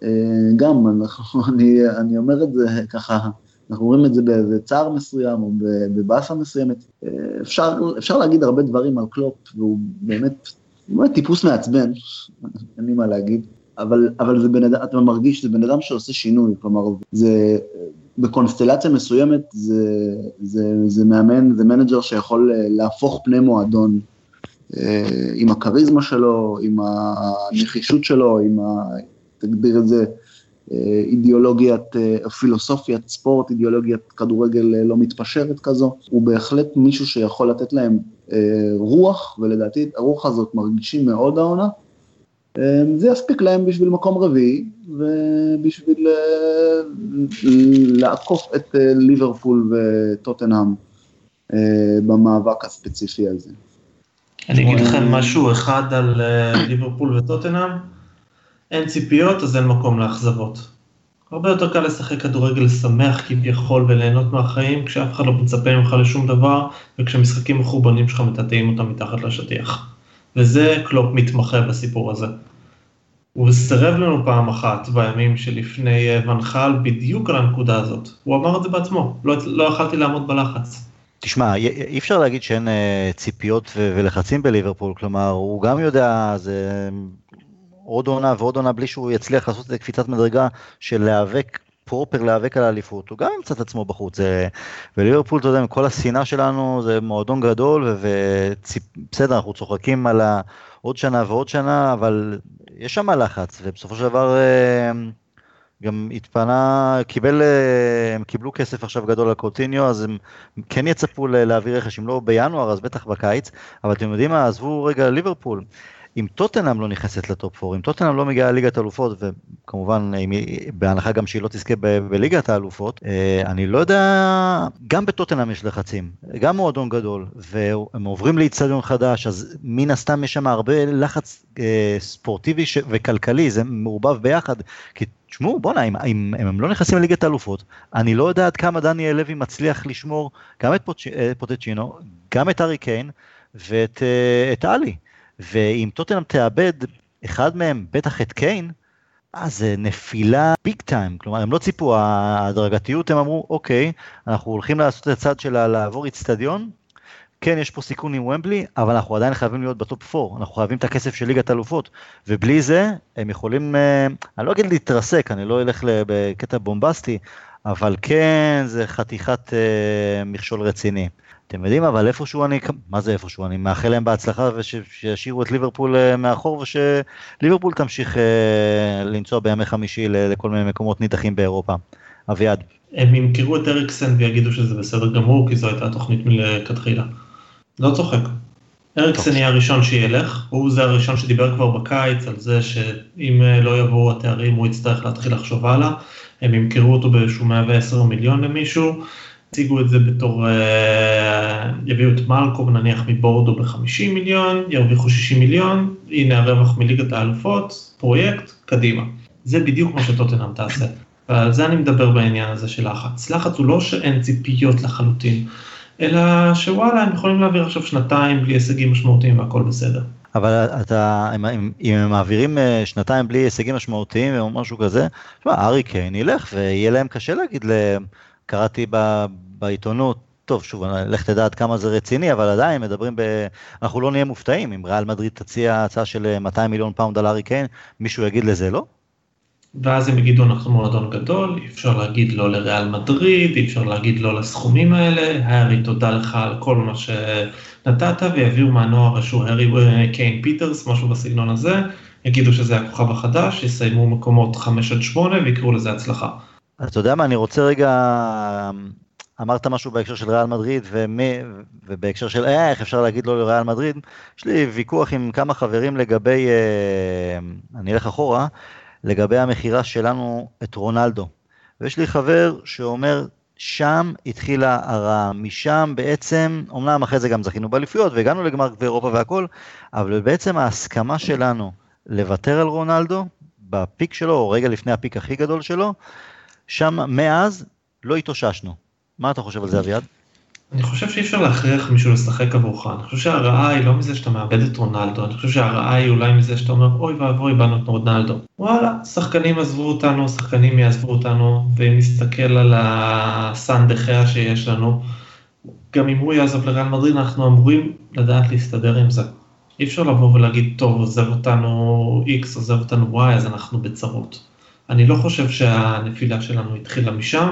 אה, גם, אנחנו, אני, אני אומר את זה ככה, אנחנו רואים את זה באיזה צער מסוים או בבאסה מסוימת. אה, אפשר, אפשר להגיד הרבה דברים על קלופ, והוא באמת, באמת טיפוס מעצבן, אין לי מה להגיד. אבל, אבל זה בן אדם, אתה מרגיש שזה בן אדם שעושה שינוי, כלומר, זה, בקונסטלציה מסוימת זה, זה, זה מאמן, זה מנג'ר שיכול אה, להפוך פני מועדון אה, עם הכריזמה שלו, עם הנחישות שלו, עם ה... תגדיר את זה, אה, אידיאולוגיית, פילוסופיית ספורט, אידיאולוגיית כדורגל לא מתפשרת כזו, הוא בהחלט מישהו שיכול לתת להם רוח, ולדעתי הרוח הזאת מרגישים מאוד העונה. זה יספיק להם בשביל מקום רביעי, ובשביל אה, לעקוף את אה, ליברפול וטוטנאם אה, במאבק הספציפי הזה. אני אגיד לכם משהו אחד על ליברפול וטוטנאם, אין ציפיות אז אין מקום לאכזבות. הרבה יותר קל לשחק כדורגל שמח כביכול וליהנות מהחיים, כשאף אחד לא מצפה ממך לשום דבר, וכשמשחקים מחורבנים שלך מטאטאים אותם מתחת לשטיח. וזה קלופ מתמחה בסיפור הזה. הוא סירב לנו פעם אחת בימים שלפני אה, ונחל בדיוק על הנקודה הזאת. הוא אמר את זה בעצמו, לא, לא יכלתי לעמוד בלחץ. תשמע, אי אפשר להגיד שאין אה, ציפיות ולחצים בליברפול, כלומר, הוא גם יודע, זה עוד עונה ועוד עונה בלי שהוא יצליח לעשות את קפיצת מדרגה של להיאבק פרופר להיאבק על האליפות, הוא גם ימצא את עצמו בחוץ. וליברפול, אתה יודע, עם כל השנאה שלנו, זה מועדון גדול, ובסדר, אנחנו צוחקים על עוד שנה ועוד שנה, אבל יש שם לחץ, ובסופו של דבר אה, גם התפנה, קיבל, אה, הם קיבלו כסף עכשיו גדול על קוטיניו, אז הם כן יצפו להעביר רכש, אם לא בינואר, אז בטח בקיץ, אבל אתם יודעים מה, עזבו רגע ליברפול. אם טוטנאם לא נכנסת לטופ 4, אם טוטנאם לא מגיעה לליגת האלופות, וכמובן בהנחה גם שהיא לא תזכה בליגת האלופות, אה, אני לא יודע, גם בטוטנאם יש לחצים, גם מועדון גדול, והם עוברים לאיצטדיון חדש, אז מן הסתם יש שם הרבה לחץ אה, ספורטיבי וכלכלי, זה מעורבב ביחד, כי תשמעו, בואנה, אם, אם, אם הם לא נכנסים לליגת האלופות, אני לא יודע עד כמה דניאל לוי מצליח לשמור גם את אה, פוטצ'ינו, גם את ארי קיין ואת את עלי. ואם טוטנאם תאבד אחד מהם, בטח את קיין, אז זה נפילה big time, כלומר הם לא ציפו, ההדרגתיות הם אמרו אוקיי, אנחנו הולכים לעשות את הצד של לעבור איצטדיון, כן יש פה סיכון עם ומבלי, אבל אנחנו עדיין חייבים להיות בטופ 4, אנחנו חייבים את הכסף של ליגת אלופות, ובלי זה הם יכולים, אה, אני לא אגיד להתרסק, אני לא אלך בקטע בומבסטי, אבל כן זה חתיכת אה, מכשול רציני. אתם יודעים, אבל איפשהו אני, מה זה איפשהו, אני מאחל להם בהצלחה ושישאירו את ליברפול אה, מאחור ושליברפול תמשיך אה, לנסוע בימי חמישי לכל מיני מקומות נידחים באירופה. אביעד. הם ימכרו את אריקסן ויגידו שזה בסדר גמור, כי זו הייתה תוכנית מלכתחילה. לא צוחק. אריקסן יהיה הראשון שילך, הוא זה הראשון שדיבר כבר בקיץ על זה שאם אה, לא יבואו התארים הוא יצטרך להתחיל לחשוב הלאה. הם ימכרו אותו באיזשהו 110 מיליון למישהו. הציגו את זה בתור, אה, יביאו את מלקום נניח מבורדו ב-50 מיליון, ירוויחו 60 מיליון, הנה הרווח מליגת האלופות, פרויקט, קדימה. זה בדיוק מה שטוטנאם תעשה. ועל זה אני מדבר בעניין הזה של לחץ. לחץ הוא לא שאין ציפיות לחלוטין, אלא שוואלה, הם יכולים להעביר עכשיו שנתיים בלי הישגים משמעותיים והכל בסדר. אבל אתה, אם, אם הם מעבירים אה, שנתיים בלי הישגים משמעותיים או משהו כזה, תשמע, הארי קיין ילך ויהיה להם קשה להגיד. קראתי ב, בעיתונות, טוב, שוב, לך תדע עד כמה זה רציני, אבל עדיין מדברים ב... אנחנו לא נהיה מופתעים, אם ריאל מדריד תציע הצעה של 200 אה, מיליון פאונד על ארי קיין, מישהו יגיד לזה לא? ואז הם יגידו אנחנו מועדון גדול, אי אפשר להגיד לא לריאל מדריד, אי אפשר להגיד לא לסכומים האלה, הארי תודה לך על כל מה שנתת, ויביאו מהנוער שהוא הארי קיין פיטרס, משהו בסגנון הזה, יגידו שזה הכוכב החדש, יסיימו מקומות 5 עד 8 ויקראו לזה הצלחה. אתה יודע מה, אני רוצה רגע, אמרת משהו בהקשר של ריאל מדריד, ומי, ובהקשר של איך אפשר להגיד לא לריאל מדריד, יש לי ויכוח עם כמה חברים לגבי, אה, אני אלך אחורה, לגבי המכירה שלנו את רונלדו. ויש לי חבר שאומר, שם התחילה הרע, משם בעצם, אמנם אחרי זה גם זכינו באליפויות והגענו לגמר באירופה והכל, אבל בעצם ההסכמה שלנו לוותר על רונלדו, בפיק שלו, או רגע לפני הפיק הכי גדול שלו, שם מאז לא התאוששנו. מה אתה חושב על זה אביעד? אני חושב שאי אפשר להכריח מישהו לשחק עבורך, אני חושב שהרעה היא לא מזה שאתה מאבד את רונלדו, אני חושב שהרעה היא אולי מזה שאתה אומר אוי ואבוי באנו את רונלדו. וואלה, שחקנים עזבו אותנו, שחקנים יעזבו אותנו, ואם נסתכל על הסן דחיה שיש לנו, גם אם הוא יעזוב לריאל מדריד אנחנו אמורים לדעת להסתדר עם זה. אי אפשר לבוא ולהגיד טוב עוזב אותנו X עוזב אותנו Y אז אנחנו בצרות. אני לא חושב שהנפילה שלנו התחילה משם,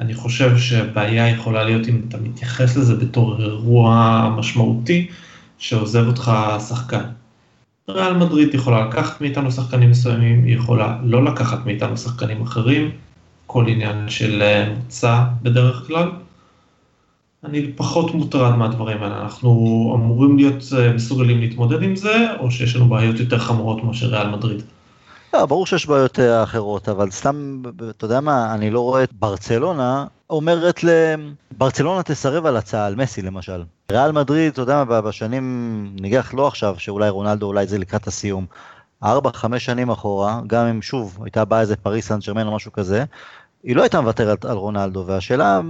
אני חושב שהבעיה יכולה להיות אם אתה מתייחס לזה בתור אירוע משמעותי שעוזב אותך שחקן. ריאל מדריד יכולה לקחת מאיתנו שחקנים מסוימים, היא יכולה לא לקחת מאיתנו שחקנים אחרים, כל עניין של אה, מוצא בדרך כלל. אני פחות מוטרד מהדברים האלה, אנחנו אמורים להיות אה, מסוגלים להתמודד עם זה, או שיש לנו בעיות יותר חמורות מאשר ריאל מדריד. לא, ברור שיש בעיות אה, אחרות, אבל סתם, אתה יודע מה, אני לא רואה את ברצלונה אומרת ל... ברצלונה תסרב על הצעה, על מסי למשל. ריאל מדריד, אתה יודע מה, בשנים, ניגח לא עכשיו, שאולי רונלדו, אולי זה לקראת הסיום. ארבע, חמש שנים אחורה, גם אם שוב הייתה באה איזה פריס סן ג'רמן או משהו כזה, היא לא הייתה מוותרת על רונלדו, והשאלה,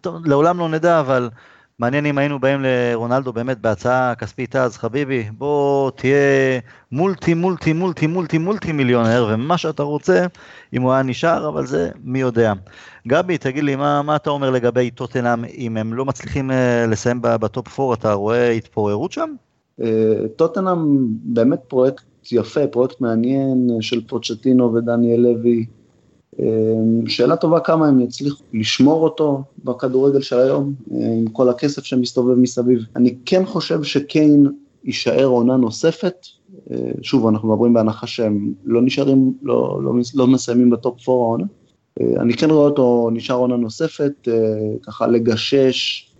טוב, לעולם לא נדע, אבל מעניין אם היינו באים לרונלדו באמת בהצעה כספית אז, חביבי, בוא תהיה מולטי מולטי מולטי מולטי מולטי מיליונר, ומה שאתה רוצה, אם הוא היה נשאר, אבל זה מי יודע. גבי, תגיד לי, מה, מה אתה אומר לגבי טוטנאם, אם הם לא מצליחים אה, לסיים בטופ 4, אתה רואה התפוררות שם? אה, טוטנאם באמת פרויקט יפה, פרויקט מעניין של פוצ'טינו ודניאל לוי. אמ, שאלה טובה כמה הם יצליחו לשמור אותו בכדורגל של היום, אה, עם כל הכסף שמסתובב מסביב. אני כן חושב שקיין יישאר עונה נוספת, אה, שוב, אנחנו מדברים בהנחה שהם לא נשארים, לא, לא, לא מסיימים בטופ 4 העונה. אה, אני כן רואה אותו נשאר עונה נוספת, ככה לגשש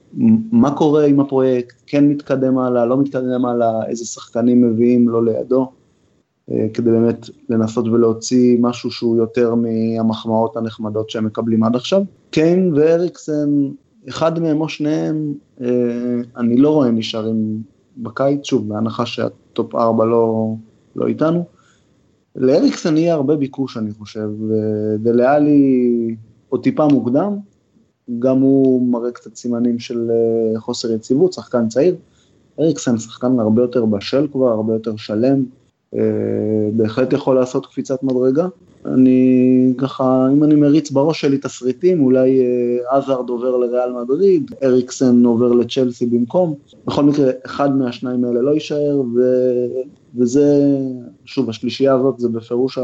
מה קורה עם הפרויקט, כן מתקדם הלאה, לא מתקדם הלאה, איזה שחקנים מביאים לו לידו. אה, כדי באמת לנסות ולהוציא משהו שהוא יותר מהמחמאות הנחמדות שהם מקבלים עד עכשיו. קיין ואריקסן, אחד מהם או שניהם, אה, אני לא רואה נשארים בקיץ, שוב, בהנחה שהטופ 4 לא, לא איתנו. לאריקסן יהיה הרבה ביקוש, אני חושב, ודליאלי עוד טיפה מוקדם, גם הוא מראה קצת סימנים של אה, חוסר יציבות, שחקן צעיר. אריקסן שחקן הרבה יותר בשל כבר, הרבה יותר שלם. אה, בהחלט יכול לעשות קפיצת מדרגה. אני ככה, אם אני מריץ בראש שלי תסריטים, אולי אה, עזארד עובר לריאל מדריד, אריקסן עובר לצ'לסי במקום. בכל מקרה, אחד מהשניים האלה לא יישאר, ו... וזה, שוב, השלישייה הזאת זה בפירוש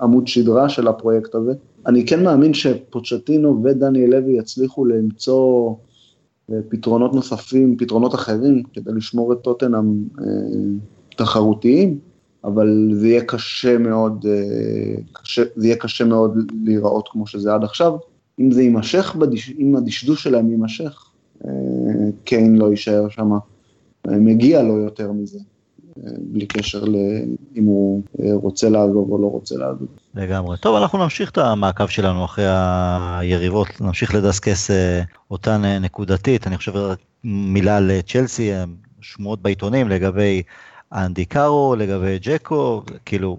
עמוד שדרה של הפרויקט הזה. אני כן מאמין שפוצ'טינו ודניאל לוי יצליחו למצוא אה, פתרונות נוספים, פתרונות אחרים, כדי לשמור את טוטנאם תחרותיים, אבל זה יהיה קשה מאוד, אה, קשה, זה יהיה קשה מאוד להיראות כמו שזה עד עכשיו. אם זה יימשך, בדש, אם הדשדוש שלהם יימשך, אה, קיין לא יישאר שם. אה, מגיע לו יותר מזה, בלי קשר לאם הוא רוצה לעזוב או לא רוצה לעזוב. לגמרי. טוב, אנחנו נמשיך את המעקב שלנו אחרי היריבות, נמשיך לדסקס אותן נקודתית. אני חושב מילה על צ'לסי, שמועות בעיתונים לגבי אנדי קארו, לגבי ג'קו, כאילו,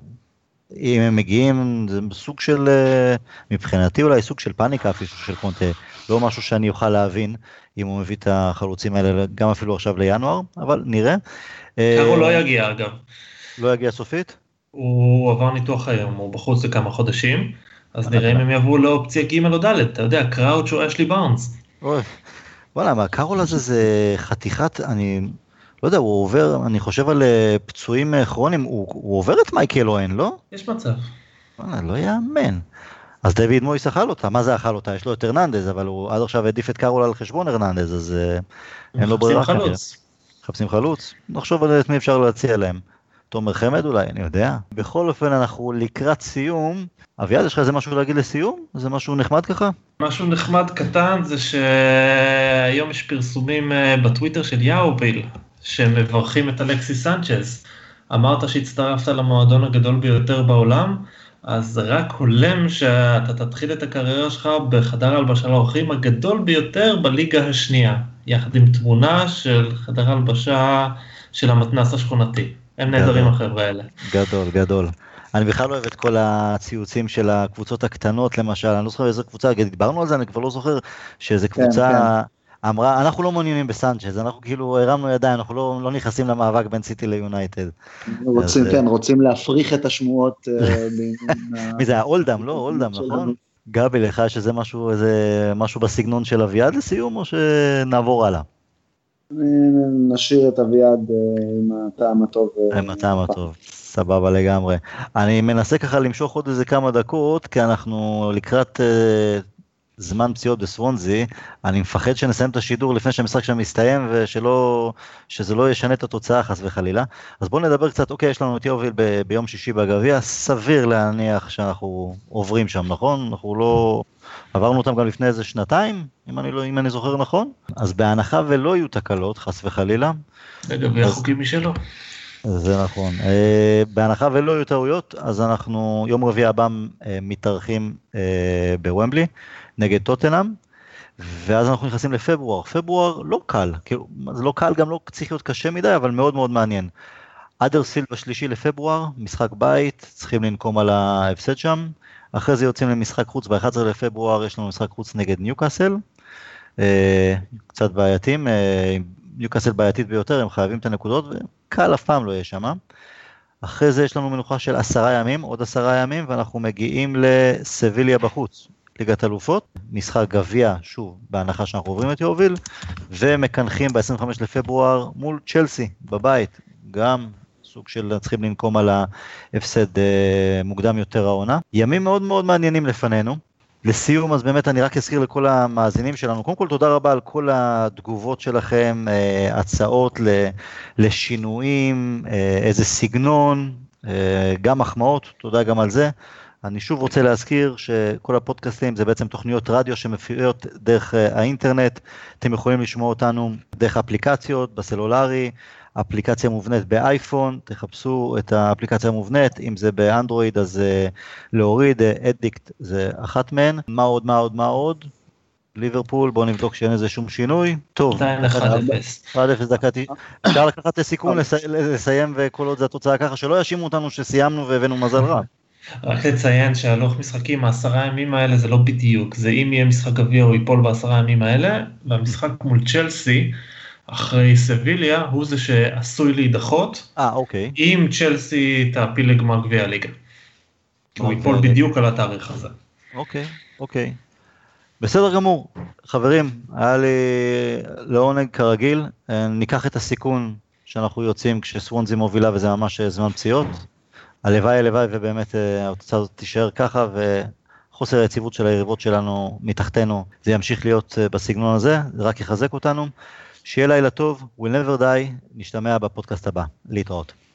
אם הם מגיעים, זה סוג של, אה, מבחינתי אולי סוג של פאניקה אפילו של קונטה, לא משהו שאני אוכל להבין אם הוא מביא את החלוצים האלה גם אפילו עכשיו לינואר, אבל נראה. קארול לא אה, יגיע אגב. לא יגיע סופית? הוא עבר ניתוח היום, הוא בחוץ לכמה חודשים, אז נראה אם הם יבואו לאופציה ג' או ד', אתה יודע, קראוץ' או אשלי בארנס. וואלה, מה, הקארול הזה זה חתיכת, אני לא יודע, הוא עובר, אני חושב על אה, פצועים אה, כרוניים, הוא, הוא עובר את מייקל אוון, לא? יש מצב. וואלה, לא יאמן. אז דויד מויס אכל אותה, מה זה אכל אותה? יש לו את הרננדז, אבל הוא עד עכשיו העדיף את קארול על חשבון הרננדז, אז uh, אין לו ברירה. חלוץ. מחפשים חלוץ? נחשוב על מי אפשר להציע להם. תומר חמד אולי, אני יודע. בכל אופן, אנחנו לקראת סיום. אביעד, יש לך איזה משהו להגיד לסיום? זה משהו נחמד ככה? משהו נחמד קטן זה שהיום יש פרסומים בטוויטר של יאוביל, שמברכים את אלכסי סנצ'ז. אמרת שהצטרפת למועדון הגדול ביותר בעולם, אז רק הולם שאתה תתחיל את הקריירה שלך בחדר הלבשה לאורחים הגדול ביותר בליגה השנייה, יחד עם תמונה של חדר הלבשה של המתנ"ס השכונתי. הם נהדרים החבר'ה האלה. גדול, גדול. אני בכלל לא אוהב את כל הציוצים של הקבוצות הקטנות למשל, אני לא זוכר איזה קבוצה, דיברנו על זה, אני כבר לא זוכר שאיזה כן, קבוצה... כן, כן. אמרה, אנחנו לא מעוניינים בסנצ'ז, אנחנו כאילו הרמנו ידיים, אנחנו לא, לא נכנסים למאבק בין סיטי ליונייטד. רוצים, אז, כן, uh... רוצים להפריך את השמועות. אה, מי זה היה? אולדם, לא? אולדם, נכון? גבי, לך יש איזה משהו, איזה משהו בסגנון של אביעד לסיום, או שנעבור הלאה? נשאיר את אביעד אה, עם הטעם הטוב. עם הטעם הטוב, סבבה לגמרי. אני מנסה ככה למשוך עוד איזה כמה דקות, כי אנחנו לקראת זמן פציעות בסוונזי, אני מפחד שנסיים את השידור לפני שהמשחק שם מסתיים ושלא, שזה לא ישנה את התוצאה חס וחלילה. אז בואו נדבר קצת, אוקיי, יש לנו את יוביל ב- ביום שישי בגביע, סביר להניח שאנחנו עוברים שם, נכון? אנחנו לא... עברנו אותם גם לפני איזה שנתיים, אם אני, לא, אם אני זוכר נכון. אז בהנחה ולא יהיו תקלות, חס וחלילה. לגבי אז... החוקים משלו. זה נכון. Uh, בהנחה ולא יהיו טעויות, אז אנחנו יום רביעי הבא uh, מתארחים uh, בוומבלי. נגד טוטנאם, ואז אנחנו נכנסים לפברואר. פברואר לא קל, כאילו, זה לא קל, גם לא צריך להיות קשה מדי, אבל מאוד מאוד מעניין. אדרסיל בשלישי לפברואר, משחק בית, צריכים לנקום על ההפסד שם. אחרי זה יוצאים למשחק חוץ, ב-11 לפברואר יש לנו משחק חוץ נגד ניוקאסל. אה, קצת בעייתים, אה, ניוקאסל בעייתית ביותר, הם חייבים את הנקודות, וקל אף פעם לא יהיה שם. אחרי זה יש לנו מנוחה של עשרה ימים, עוד עשרה ימים, ואנחנו מגיעים לסביליה בחוץ, ליגת אלופות, משחק גביע, שוב, בהנחה שאנחנו עוברים את יוביל, ומקנחים ב-25 לפברואר מול צ'לסי, בבית, גם סוג של צריכים לנקום על ההפסד אה, מוקדם יותר העונה. ימים מאוד מאוד מעניינים לפנינו. לסיום, אז באמת אני רק אזכיר לכל המאזינים שלנו, קודם כל תודה רבה על כל התגובות שלכם, אה, הצעות לשינויים, אה, איזה סגנון, אה, גם מחמאות, תודה גם על זה. אני שוב רוצה להזכיר שכל הפודקאסטים זה בעצם תוכניות רדיו שמפיעות דרך האינטרנט, אתם יכולים לשמוע אותנו דרך אפליקציות, בסלולרי, אפליקציה מובנית באייפון, תחפשו את האפליקציה המובנית, אם זה באנדרואיד אז uh, להוריד, אדיקט uh, זה אחת מהן, מה עוד, מה עוד, מה עוד? ליברפול, בואו נבדוק שאין איזה שום שינוי. טוב, 1-0 דקה, אפשר לקחת את הסיכון לסיים וכל עוד זה התוצאה ככה, שלא יאשימו אותנו שסיימנו והבאנו מזל רע. רק לציין שהלוך משחקים העשרה ימים האלה זה לא בדיוק, זה אם יהיה משחק גביע או ייפול בעשרה ימים האלה, והמשחק מול צ'לסי, אחרי סביליה הוא זה שעשוי להידחות. אה, אוקיי. אם צ'לסי תעפיל לגמר גביע הליגה. הוא אוקיי. ייפול בדיוק על התאריך הזה. אוקיי, אוקיי. בסדר גמור. חברים, היה לי לעונג כרגיל. ניקח את הסיכון שאנחנו יוצאים כשסוונזי מובילה וזה ממש זמן פציעות. הלוואי הלוואי ובאמת אה, התוצאה הזאת תישאר ככה וחוסר היציבות של היריבות שלנו מתחתנו זה ימשיך להיות אה, בסגנון הזה, זה רק יחזק אותנו. שיהיה לילה טוב, we'll never die, נשתמע בפודקאסט הבא, להתראות.